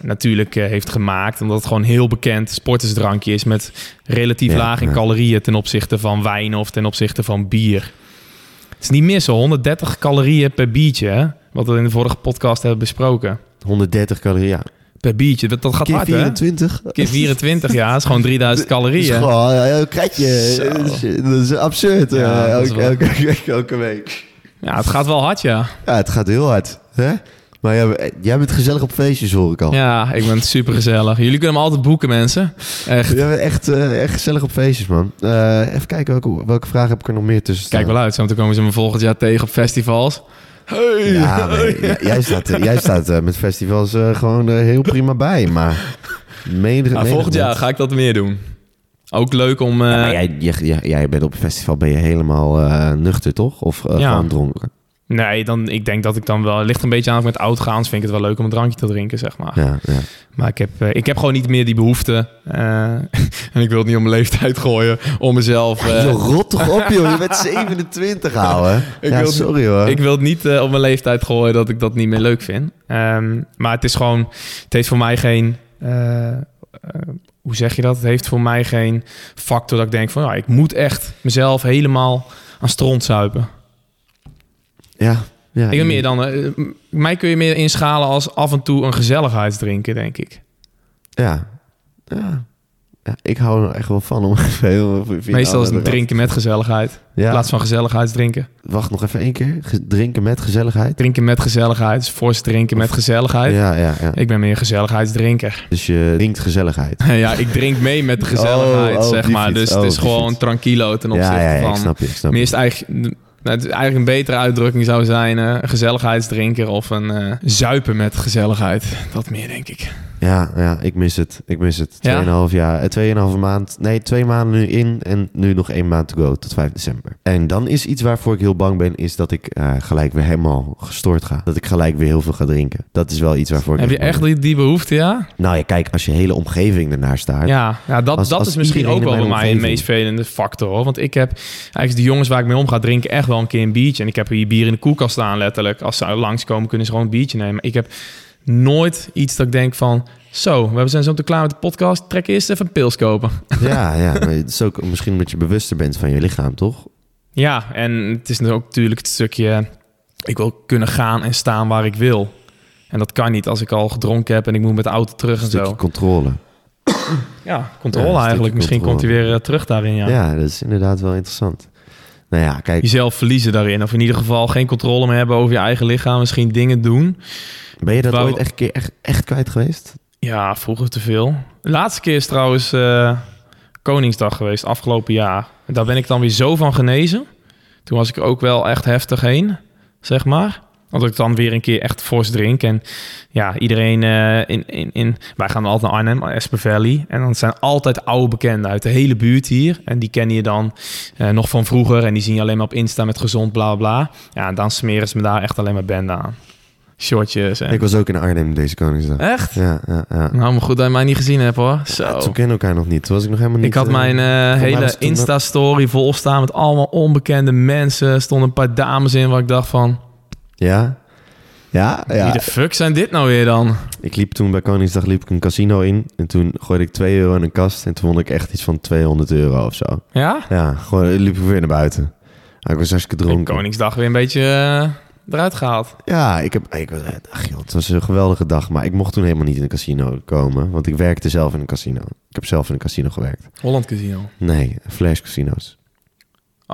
natuurlijk heeft gemaakt? Omdat het gewoon heel bekend sportersdrankje is met relatief Ja, laag in ja. calorieën ten opzichte van wijn of ten opzichte van bier. Is niet missen, 130 calorieën per biertje, hè? wat we in de vorige podcast hebben besproken. 130 calorieën. Ja. Per biertje, dat, dat gaat Keer hard, hè? 24. Keer 24, ja, dat is gewoon 3000 Dat is calorieën. gewoon ja, een. Dat is, absurd. Ja, eh, elke, elke, elke week. Ja, het gaat wel hard, ja. Ja, het gaat heel hard. Hè? Maar jij, jij bent gezellig op feestjes, hoor ik al. Ja, ik ben super gezellig. Jullie kunnen me altijd boeken, mensen. Echt. Jij bent echt, eh, echt gezellig op feestjes, man. Eh, even kijken, welke, welke vragen heb ik er nog meer tussen staan? Kijk wel uit, zo komen ze me volgend jaar tegen op festivals. Hey, Ja, maar jij staat, eh, jij staat eh, met festivals eh, gewoon eh, heel prima bij, maar... Mede, Maar mede- volgend jaar ga ik dat meer doen. Ook leuk om... eh, Ja, jij, jij, jij, bent op een festival ben je helemaal eh, nuchter, toch? Of eh, Ja. gewoon dronken? Nee, dan, ik denk dat ik dan wel... Het ligt een beetje aan of ik met oud ga. anders vind ik het wel leuk om een drankje te drinken, zeg maar. Ja, ja. Maar ik heb, eh, ik heb gewoon niet meer die behoefte. eh, en ik wil het niet om mijn leeftijd gooien. Om mezelf... eh, Yo, rot toch op, joh. Je bent 27, ouwe. Ik ja, wil- sorry, hoor. Ik wil het niet eh, op mijn leeftijd gooien dat ik dat niet meer leuk vind. Ehm, maar het is gewoon, het heeft voor mij geen, eh, eh, hoe zeg je dat? Het heeft voor mij geen factor dat ik denk van, ja, ik moet echt mezelf helemaal aan stront zuipen. Ja, ja. ik ben meer dan, eh, mij kun je meer inschalen als af en toe een gezelligheidsdrinken, denk ik. Ja. ja. Ja, ik hou er echt wel van om even heel... Meestal is het drinken met gezelligheid, in Ja, plaats van gezelligheidsdrinken. wacht nog even één keer. Drinken met gezelligheid. Drinken met gezelligheid, is fors drinken met gezelligheid. Ja, ja, ja. Ik ben meer een gezelligheidsdrinker. Dus je drinkt gezelligheid. Ja, ik drink mee met de gezelligheid, Oh, oh, zeg maar. Dus Oh, het is die gewoon tranquilo ten opzichte Ja, ja, ja, van... ik snap je, ik snap Meer is eigenlijk, nou, het eigenlijk een betere uitdrukking zou zijn... eh, een gezelligheidsdrinker of een eh, zuipen met gezelligheid. Dat meer, denk ik. Ja, ja, ik mis het. Ik mis het. Ja? Tweeënhalf jaar, eh, tweeënhalve maand. Nee, twee maanden nu in en nu nog één maand to go tot 5 december. En dan is iets waarvoor ik heel bang ben, is dat ik eh, gelijk weer helemaal gestoord ga. Dat ik gelijk weer heel veel ga drinken. Dat is wel iets waarvoor ik Heb je echt die, die behoefte, ja? Nou ja, kijk, als je hele omgeving ernaar staat. Ja, ja dat, Als- dat als is misschien ook wel bij mij een meest vervelende factor. Hoor. Want ik heb eigenlijk de jongens waar ik mee om ga drinken echt wel een keer een biertje. En ik heb hier bier in de koelkast staan letterlijk. Als ze langskomen kunnen ze gewoon een biertje nemen. Ik heb nooit iets dat ik denk van... Zo, we zijn zo te klaar met de podcast. Trek eerst even een pils kopen. Ja, ja. Maar het is ook misschien omdat je bewuster bent van je lichaam, toch? Ja, en het is ook natuurlijk het stukje... Ik wil kunnen gaan en staan waar ik wil. En dat kan niet als ik al gedronken heb en ik moet met de auto terug en stukje zo. controle. Ja, controle Ja, eigenlijk. Misschien komt hij weer eh, terug daarin, ja. Ja. dat is inderdaad wel interessant. Nou ja, kijk, Jezelf verliezen daarin. Of in ieder geval geen controle meer hebben over je eigen lichaam. Misschien dingen doen. ben je dat ooit echt, keer echt, echt kwijt geweest? Ja, vroeger te veel. De laatste keer is trouwens eh, Koningsdag geweest, afgelopen jaar. Daar ben ik dan weer zo van genezen. Toen was ik ook wel echt heftig heen, zeg maar. Want ik dan weer een keer echt fors drink. En ja, iedereen eh, in, in, in... Wij gaan altijd naar Arnhem, Esper Valley. En dan zijn altijd oude bekenden uit de hele buurt hier. En die ken je dan eh, nog van vroeger. En die zien je alleen maar op Insta met gezond bla bla. Ja, en dan smeren ze me daar echt alleen maar bende aan. Shortjes en... Ik was ook in Arnhem deze Koningsdag. Echt? Ja, ja, ja. Nou, maar goed dat je mij niet gezien hebt hoor. Zo. Toen kennen elkaar nog niet. Toen was ik nog helemaal niet... Ik had eh, mijn hele Insta-story vol staan met allemaal onbekende mensen. Er stonden een paar dames in waar ik dacht van... Ja? Ja, Wie ja. de fuck zijn dit nou weer dan? Ik liep toen bij Koningsdag liep ik een casino in. En toen gooide ik 2 euro in een kast. En toen vond ik echt iets van 200 euro of zo. Ja? Ja, gewoon liep ik weer naar buiten. Maar ik was hartstikke dronken. Koningsdag weer een beetje eh, eruit gehaald. Ja, ik heb, ik was, ach joh, het was een geweldige dag. Maar ik mocht toen helemaal niet in een casino komen. Want ik werkte zelf in een casino. Ik heb zelf in een casino gewerkt. Holland Casino. Nee, flash casinos.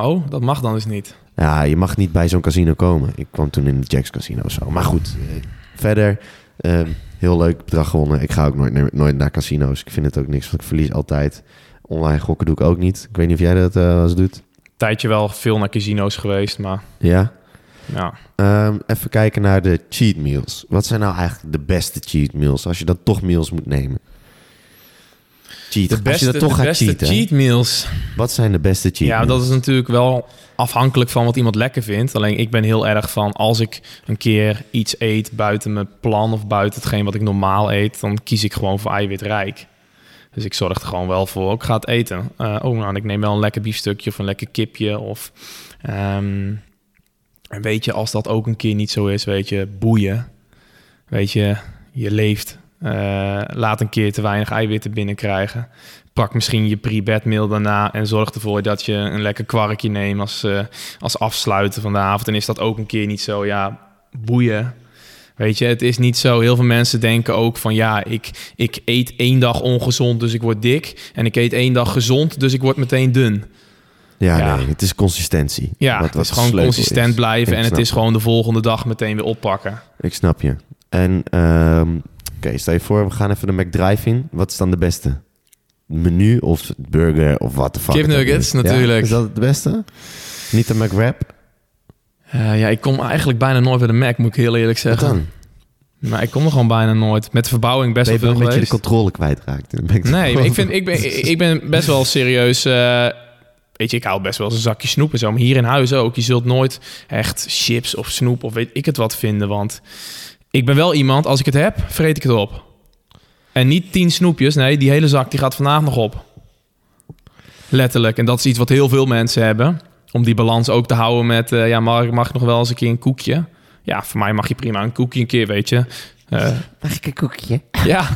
Oh, dat mag dan dus niet. Ja, je mag niet bij zo'n casino komen. Ik kwam toen in het Jacks Casino of zo. Maar goed, eh, verder. eh, heel leuk bedrag gewonnen. Ik ga ook nooit, nooit naar casino's. Ik vind het ook niks, want ik verlies altijd. Online gokken doe ik ook niet. Ik weet niet of jij dat eh wel eens doet. Tijdje wel veel naar casino's geweest, maar Ja? ja. Ehm, even kijken naar de cheat meals. Wat zijn nou eigenlijk de beste cheat meals als je dan toch meals moet nemen? Cheat. De als beste, je dan toch de gaat beste cheaten. cheat meals. Wat zijn de beste cheat Ja, dat is natuurlijk wel afhankelijk van wat iemand lekker vindt. Alleen ik ben heel erg van als ik een keer iets eet buiten mijn plan of buiten hetgeen wat ik normaal eet, dan kies ik gewoon voor eiwitrijk. Dus ik zorg er gewoon wel voor. Ik ga het eten. Eh, oh, nou, ik neem wel een lekker biefstukje of een lekker kipje. Of, ehm, en weet je, als dat ook een keer niet zo is, weet je, boeien. Weet je, je leeft. Eh, laat een keer te weinig eiwitten binnenkrijgen. Pak misschien je pre-bed meal daarna en zorg ervoor dat je een lekker kwarkje neemt als, eh, als afsluiten van de avond. En is dat ook een keer niet zo, ja, boeien. Weet je, het is niet zo. Heel veel mensen denken ook van ja, ik, ik eet één dag ongezond, dus ik word dik. En ik eet één dag gezond, dus ik word meteen dun. Ja, Ja. nee, het is consistentie. Ja, Wat- het is gewoon consistent is. blijven Ik en het is gewoon de volgende dag meteen weer oppakken. Ik snap je. En ehm, oké, stel je voor, we gaan even de McDrive-in. Wat is dan de beste? Menu of burger of wat de fuck? Kip nuggets? Ja? natuurlijk. Is dat het beste? Niet de McWrap? Eh, ja, ik kom eigenlijk bijna nooit bij de Mac, moet ik heel eerlijk Wat zeggen. dan? Maar ik kom er gewoon bijna nooit. Met de verbouwing best wel veel dat je de controle kwijtraakt? Nee, maar ik, vind, ik, ben, ik ben best wel serieus. eh, weet je, ik hou best wel eens een zakje snoep en zo. Maar hier in huis ook. Je zult nooit echt chips of snoep of weet ik het wat vinden. Want ik ben wel iemand, als ik het heb, vreet ik het op. En niet tien snoepjes. Nee, die hele zak die gaat vandaag nog op. Letterlijk. En dat is iets wat heel veel mensen hebben. Om die balans ook te houden met... eh, ja, mag, mag ik nog wel eens een keer een koekje? Ja, voor mij mag je prima een koekje een keer, weet je. Eh, Mag ik een koekje? ja,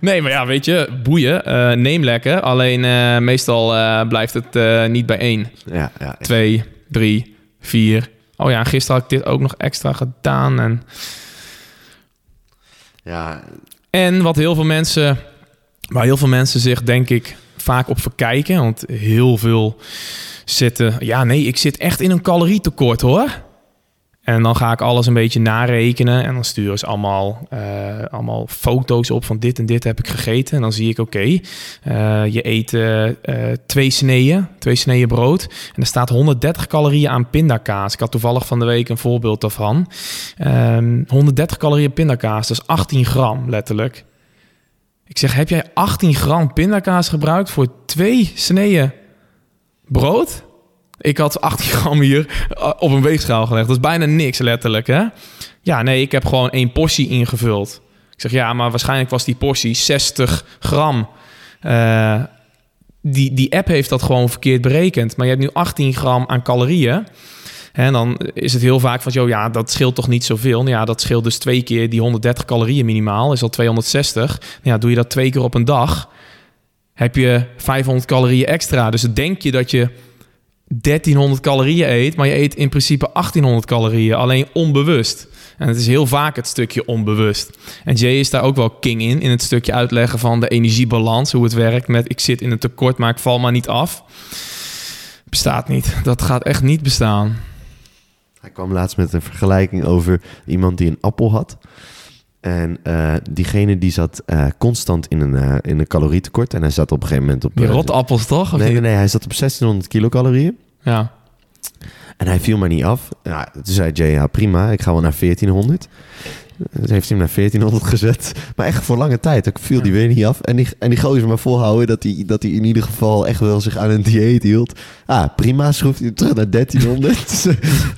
nee, maar ja, weet je, boeien, eh, neem lekker. Alleen meestal blijft het niet bij één. Ja, ja. Twee, drie, vier. Oh ja, en gisteren had ik dit ook nog extra gedaan. En, ja, en wat heel veel mensen, waar heel veel mensen zich denk ik vaak op verkijken. Want heel veel zitten, ja nee, ik zit echt in een calorietekort hoor. En dan ga ik alles een beetje narekenen. En dan sturen ze allemaal, eh, allemaal foto's op van dit en dit heb ik gegeten. En dan zie ik, oké, eh, je eet eh, twee sneeën, twee sneeën brood. En er staat 130 calorieën aan pindakaas. Ik had toevallig van de week een voorbeeld daarvan. Ehm 130 calorieën pindakaas, dat is 18 gram letterlijk. Ik zeg, heb jij 18 gram pindakaas gebruikt voor twee sneeën brood? Ik had 18 gram hier eh, op een weegschaal gelegd. Dat is bijna niks, letterlijk, hè? Ja, nee, ik heb gewoon één portie ingevuld. Ik zeg, ja, maar waarschijnlijk was die portie 60 gram. Eh, die, die app heeft dat gewoon verkeerd berekend. Maar je hebt nu 18 gram aan calorieën. En dan is het heel vaak van, joh, ja, dat scheelt toch niet zoveel. Nou ja, dat scheelt dus twee keer die 130 calorieën minimaal, is al 260. Nou ja, doe je dat twee keer op een dag, heb je 500 calorieën extra. Dus denk je dat je 1300 calorieën eet, maar je eet in principe 1800 calorieën, alleen onbewust. En het is heel vaak het stukje onbewust. En Jay is daar ook wel king in, in het stukje uitleggen van de energiebalans, hoe het werkt met ik zit in een tekort, maar ik val maar niet af. Bestaat niet. Dat gaat echt niet bestaan. Hij kwam laatst met een vergelijking over iemand die een appel had. En eh, diegene die zat eh, constant in een, eh, in een calorietekort. En hij zat op een gegeven moment op... Die rotappels toch? Nee, nee, nee, hij zat op 1600 kilocalorieën. Ja. En hij viel maar niet af. Ja, toen zei Jay, ja prima, ik ga wel naar 1400. Dus heeft hij hem naar 1400 gezet. Maar echt voor lange tijd. Ook viel die weer niet af. En die, en die gozer maar volhouden dat hij, dat hij in ieder geval echt wel zich aan een dieet hield. Ah, prima, schroeft hij terug naar 1300.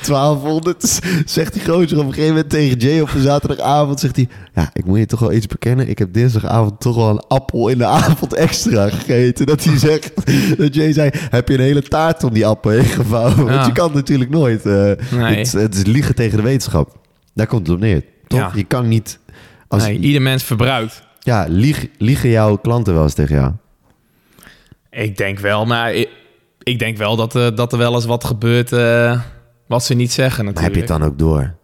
1200. Zegt die gozer op een gegeven moment tegen Jay op een zaterdagavond. Zegt hij, ja, ik moet je toch wel iets bekennen. Ik heb dinsdagavond toch wel een appel in de avond extra gegeten. Dat hij zegt, dat Jay zei, heb je een hele taart om die appel heen gevouwen? Want je kan natuurlijk nooit. eh, Nee. het, het is liegen tegen de wetenschap. Daar komt het op neer. Toch? Ja. Je kan niet. Als, Nee, ieder mens verbruikt. Ja, lieg, liegen jouw klanten wel eens tegen jou? Ik denk wel, maar ik, ik denk wel dat, eh, dat er wel eens wat gebeurt eh, wat ze niet zeggen Maar natuurlijk. heb je het dan ook door?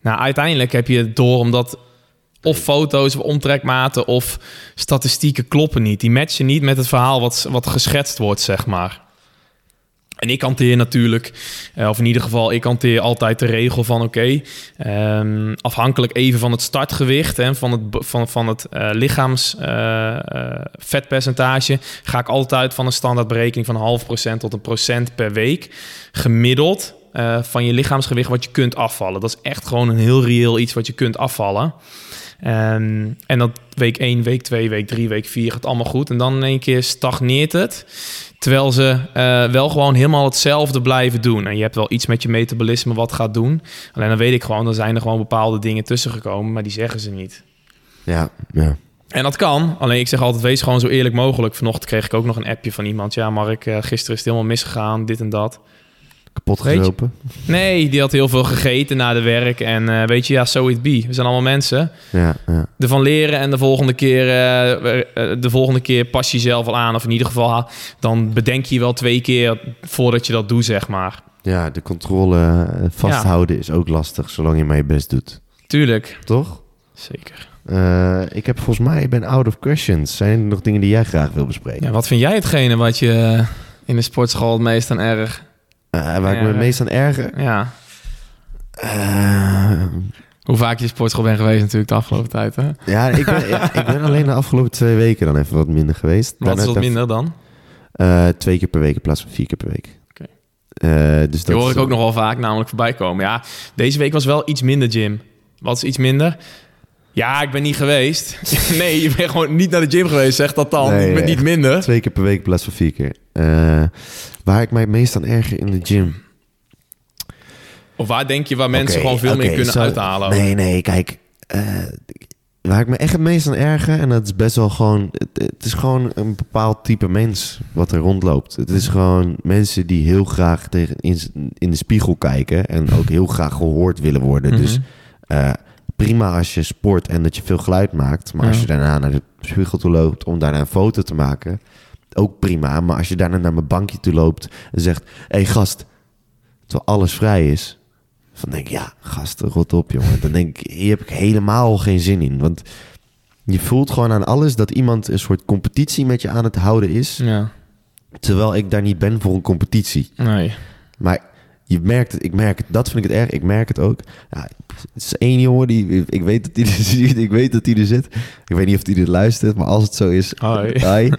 Nou, uiteindelijk heb je het door omdat of foto's of omtrekmaten of statistieken kloppen niet. Die matchen niet met het verhaal wat, wat geschetst wordt, zeg maar. En ik hanteer natuurlijk, eh, of in ieder geval, ik hanteer altijd de regel van oké, ehm, afhankelijk even van het startgewicht en van het, van, van het eh, lichaams eh, ga ik altijd van een standaardberekening van een half procent tot een procent per week gemiddeld van je lichaamsgewicht wat je kunt afvallen. Dat is echt gewoon een heel reëel iets wat je kunt afvallen. Ehm, en dat week 1, week 2, week 3, week 4 gaat allemaal goed. En dan in één keer stagneert het. Terwijl ze eh, wel gewoon helemaal hetzelfde blijven doen. En je hebt wel iets met je metabolisme wat gaat doen. Alleen dan weet ik gewoon, dan zijn er gewoon bepaalde dingen tussen gekomen, maar die zeggen ze niet. Ja, ja. En dat kan. Alleen ik zeg altijd, wees gewoon zo eerlijk mogelijk. Vanochtend kreeg ik ook nog een appje van iemand. Ja, Mark, eh, gisteren is het helemaal misgegaan, dit en dat. Kapot gelopen. Nee, die had heel veel gegeten na de werk. En eh, weet je, ja, so it be. We zijn allemaal mensen. Ja, ja. Ervan leren en de volgende keer, eh, eh, de volgende keer pas je jezelf al aan. Of in ieder geval, dan bedenk je wel twee keer voordat je dat doet, zeg maar. ja, de controle vasthouden is ook lastig, zolang je maar je best doet. Tuurlijk. Toch? Zeker. Ik heb volgens mij, ik ben out of questions. Zijn er nog dingen die jij graag wil bespreken? Ja, wat vind jij hetgene wat je in de sportschool het meest aan erg... Eh, waar ik me het meest aan erger? Ja, Eh, hoe vaak je in sportschool bent geweest natuurlijk de afgelopen tijd, hè? ja, ik ben, ik ben alleen de afgelopen twee weken dan even wat minder geweest. Wat is wat minder dan? Eh, twee keer per week in plaats van vier keer per week. Oké. Dus Die dat hoor ik ook nog wel vaak namelijk voorbij komen. Ja, deze week was wel iets minder, Jim. Wat is iets minder? Ja, ik ben niet geweest. nee, je bent gewoon niet naar de gym geweest, zeg dat dan. Nee, ik ben nee. niet minder. Twee keer per week in plaats van vier keer. Eh, waar ik mij het meest aan erger in de gym. Of waar denk je waar mensen gewoon veel oké, meer kunnen uithalen? Nee, nee, kijk. eh, waar ik me echt het meest aan erger, en dat is best wel gewoon... Het, het is gewoon een bepaald type mens wat er rondloopt. Het is gewoon mensen die heel graag tegen in, in de spiegel kijken... en ook heel graag gehoord willen worden. Mhm. Dus eh, prima als je sport en dat je veel geluid maakt... maar als je daarna naar de spiegel toe loopt om daarna een foto te maken... ook prima. Maar als je daarna naar mijn bankje toe loopt en zegt... hé hey, gast, terwijl alles vrij is... Van denk ik, ja, gast, rot op, jongen. Dan denk ik, hier heb ik helemaal geen zin in. Want je voelt gewoon aan alles dat iemand een soort competitie met je aan het houden is. Ja, Terwijl ik daar niet ben voor een competitie. nee. Maar je merkt het, ik merk het, dat vind ik het erg. Ik merk het ook. Ja, het is één jongen die, ik weet dat hij er zit. Ik weet dat hij er zit. Ik weet niet of hij er luistert, maar als het zo is, hi.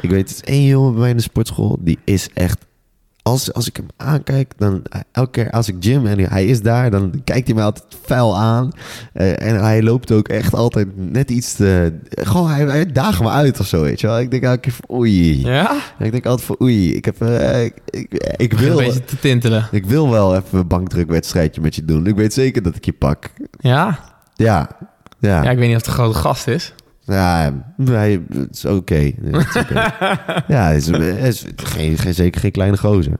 Ik weet, het is één jongen bij mij in de sportschool. Die is echt. Als, als ik hem aankijk, dan elke keer als ik gym en hij is daar, dan kijkt hij me altijd vuil aan. Eh, en hij loopt ook echt altijd net iets te. Gewoon, hij, hij daagt me uit of zo, weet je wel. Ik denk elke keer van oei. Ja? Ik denk altijd van oei. Ik, heb, eh, ik, ik, ik Een wil. beetje te tintelen. Ik wil wel even een bankdrukwedstrijdje met je doen. Ik weet zeker dat ik je pak. Ja? Ja. Ja. Ja, ik weet niet of het een grote gast is. Ja, hij, het is oké. Ja, is, is geen, geen, zeker geen kleine gozer.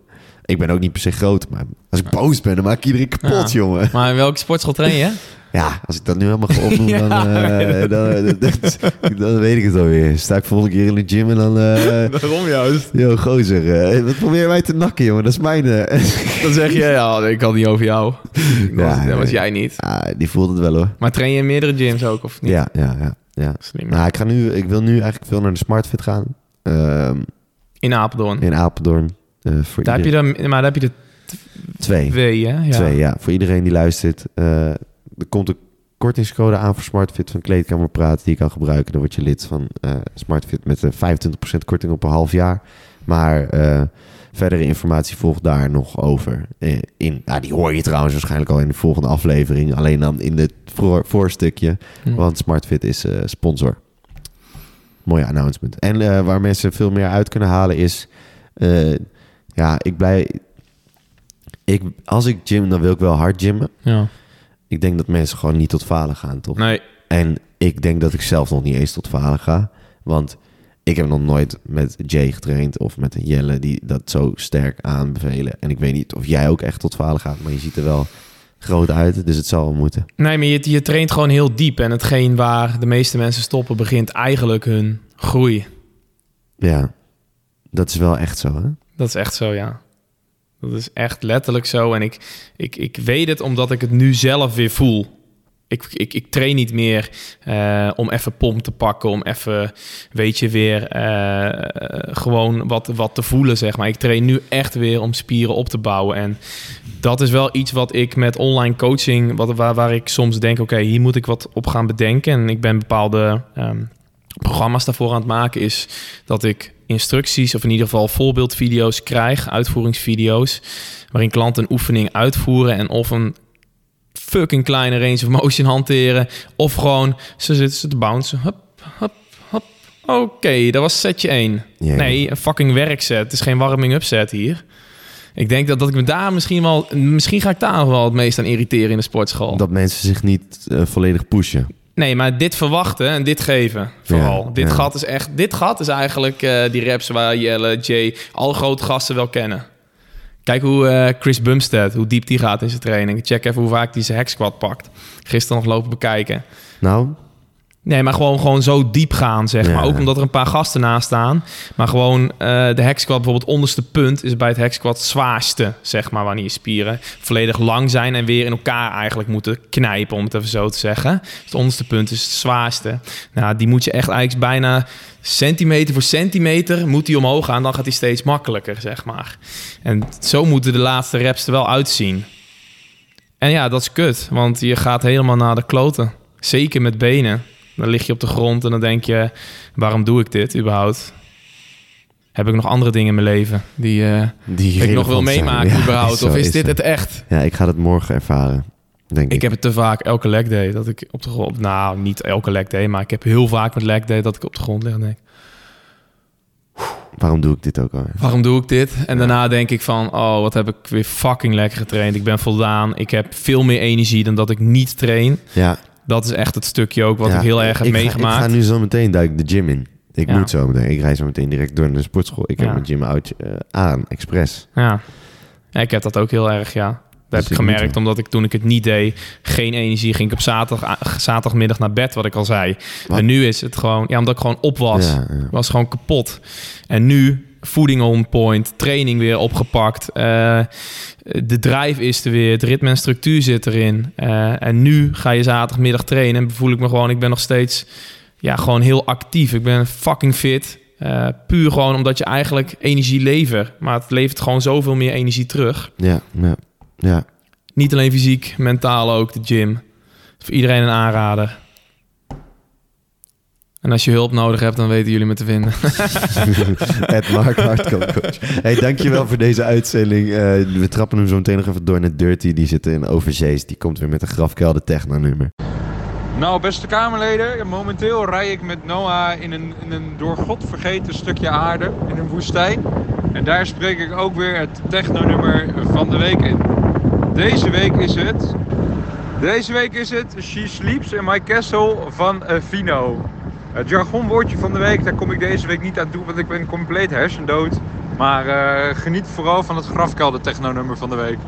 ik ben ook niet per se groot, maar als ik boos ben, dan maak ik iedereen kapot, Ja. jongen. Maar in welke sportschool train je? Ja, als ik dat nu helemaal ga opnoemen, Ja, dan, eh, dan, dan, dan weet ik het alweer. Sta ik volgende keer in de gym en dan... eh Waarom juist? Yo, gozer, eh, wat probeer mij te nakken, jongen? Dat is mijn... eh, Dan zeg je, ja, ik had niet over jou. Dat was, Ja, dat was jij niet. ah, die voelt het wel, hoor. Maar train je in meerdere gyms ook, of niet? Ja, ja, ja. Ja. Slim. Nou, ik, ga nu, ik wil nu eigenlijk veel naar de SmartFit gaan. Ehm, In Apeldoorn. in Apeldoorn. Eh, voor Daar heb je dan, maar daar heb je de twee. twee, hè? Ja. Twee, ja. Voor iedereen die luistert. eh, er komt een kortingscode aan voor SmartFit van Kleedkamerpraat die je kan gebruiken. Dan word je lid van eh, SmartFit met een 25% korting op een half jaar. Maar verdere informatie volgt daar nog over. Eh, in, nou, die hoor je trouwens waarschijnlijk al in de volgende aflevering. Alleen dan in het voor, voorstukje. Hm. Want SmartFit is eh, sponsor. Mooie announcement. En eh, waar mensen veel meer uit kunnen halen is... ja, ik blij... Ik, als ik gym, dan wil ik wel hard gymmen. Ja. Ik denk dat mensen gewoon niet tot falen gaan, toch? Nee. En ik denk dat ik zelf nog niet eens tot falen ga. Want ik heb nog nooit met Jay getraind of met een Jelle die dat zo sterk aanbevelen. En ik weet niet of jij ook echt tot falen gaat, maar je ziet er wel groot uit. Dus het zal wel moeten. Nee, maar je, je traint gewoon heel diep. En hetgeen waar de meeste mensen stoppen, begint eigenlijk hun groei. Ja, dat is wel echt zo, hè? Dat is echt zo, ja. Dat is echt letterlijk zo. En ik, ik, ik weet het omdat ik het nu zelf weer voel. Ik, ik, ik train niet meer eh, om even pomp te pakken, om even, weet je, weer eh, gewoon wat, wat te voelen, zeg maar. Ik train nu echt weer om spieren op te bouwen. En dat is wel iets wat ik met online coaching, wat, waar, waar ik soms denk, oké, hier moet ik wat op gaan bedenken. En ik ben bepaalde ehm, programma's daarvoor aan het maken, is dat ik instructies of in ieder geval voorbeeldvideo's krijg, uitvoeringsvideo's, waarin klanten een oefening uitvoeren en of een fucking kleine range of motion hanteren, of gewoon ze zitten ze te bouncen. Hup, hup, hup. Oké, dat was setje 1. Ja. Nee, een fucking werkset. Het is geen warming-up set hier. Ik denk dat, dat ik me daar misschien wel... Misschien ga ik daar nog wel het meest aan irriteren in de sportschool. Dat mensen zich niet eh, volledig pushen. Nee, maar dit verwachten en dit geven vooral. Ja, dit ja. gat is echt... Dit gat is eigenlijk eh, die raps waar Jelle, Jay... alle grote gasten wel kennen. Kijk hoe eh, Chris Bumstead, hoe diep die gaat in zijn training. Check even hoe vaak hij zijn hack squat pakt. Gisteren nog lopen bekijken. Nou, Nee, maar gewoon, gewoon zo diep gaan, zeg Ja. maar. Ook omdat er een paar gasten naast staan. Maar gewoon eh, de squat, bijvoorbeeld onderste punt... is bij het het zwaarste, zeg maar... wanneer je spieren volledig lang zijn... en weer in elkaar eigenlijk moeten knijpen, om het even zo te zeggen. Dus het onderste punt is het zwaarste. Nou, die moet je echt eigenlijk bijna centimeter voor centimeter... moet die omhoog gaan, dan gaat die steeds makkelijker, zeg maar. En zo moeten de laatste reps er wel uitzien. En ja, dat is kut, want je gaat helemaal naar de kloten. Zeker met benen. Dan lig je op de grond en dan denk je, waarom doe ik dit überhaupt? Heb ik nog andere dingen in mijn leven die eh, die ik nog wil meemaken Ja, überhaupt? of is, dit zo. het echt? Ja, ik ga het morgen ervaren, denk ik. Ik heb het te vaak elke leg day dat ik op de grond... Nou, niet elke leg day, maar ik heb heel vaak met leg day dat ik op de grond lig en denk... Waarom doe ik dit ook al? Waarom doe ik dit? En daarna denk ik van, oh, wat heb ik weer fucking lekker getraind. Ik ben voldaan. Ik heb veel meer energie dan dat ik niet train. Ja, Dat is echt het stukje ook wat ja, ik heel erg heb ik ga- meegemaakt. ik ga nu zo meteen duik de gym in. Ik Ja. moet zo meteen. Ik rijd zo meteen direct door naar de sportschool. Ik heb mijn gym out eh, aan, expres. Ja. ik heb dat ook heel erg, ja. Dat Dus heb ik ik gemerkt, omdat ik toen ik het niet deed, geen energie, ging ik op zaterdag, zaterdagmiddag naar bed, wat ik al zei. Wat? En nu is het gewoon, ja, omdat ik gewoon op was. Was gewoon kapot. En nu voeding on point, training weer opgepakt. eh, de drive is er weer, het ritme en structuur zit erin. Eh, en nu ga je zaterdagmiddag trainen en voel ik me gewoon, ik ben nog steeds ja, gewoon heel actief. Ik ben fucking fit. Eh, puur gewoon omdat je eigenlijk energie levert. Maar het levert gewoon zoveel meer energie terug. Ja, ja, ja. Niet alleen fysiek, mentaal ook, de gym. Voor iedereen een aanrader. En als je hulp nodig hebt, dan weten jullie me te vinden. Ed Mark Hardcore Coach. Hey, dankjewel voor deze uitzending. Eh, we trappen hem zo meteen nog even door naar Dirty. Die zit in Overzees. Die komt weer met een grafkelder techno nummer. Nou, beste Kamerleden, momenteel rij ik met Noah in een, in een door God vergeten stukje aarde in een woestijn. En daar spreek ik ook weer het technonummer van de week in. Deze week is het. Deze week is het She Sleeps in My Castle van eh, Vino. Het jargonwoordje van de week, daar kom ik deze week niet aan toe, want ik ben compleet hersendood. Maar eh, geniet vooral van het grafkelder techno-nummer van de week.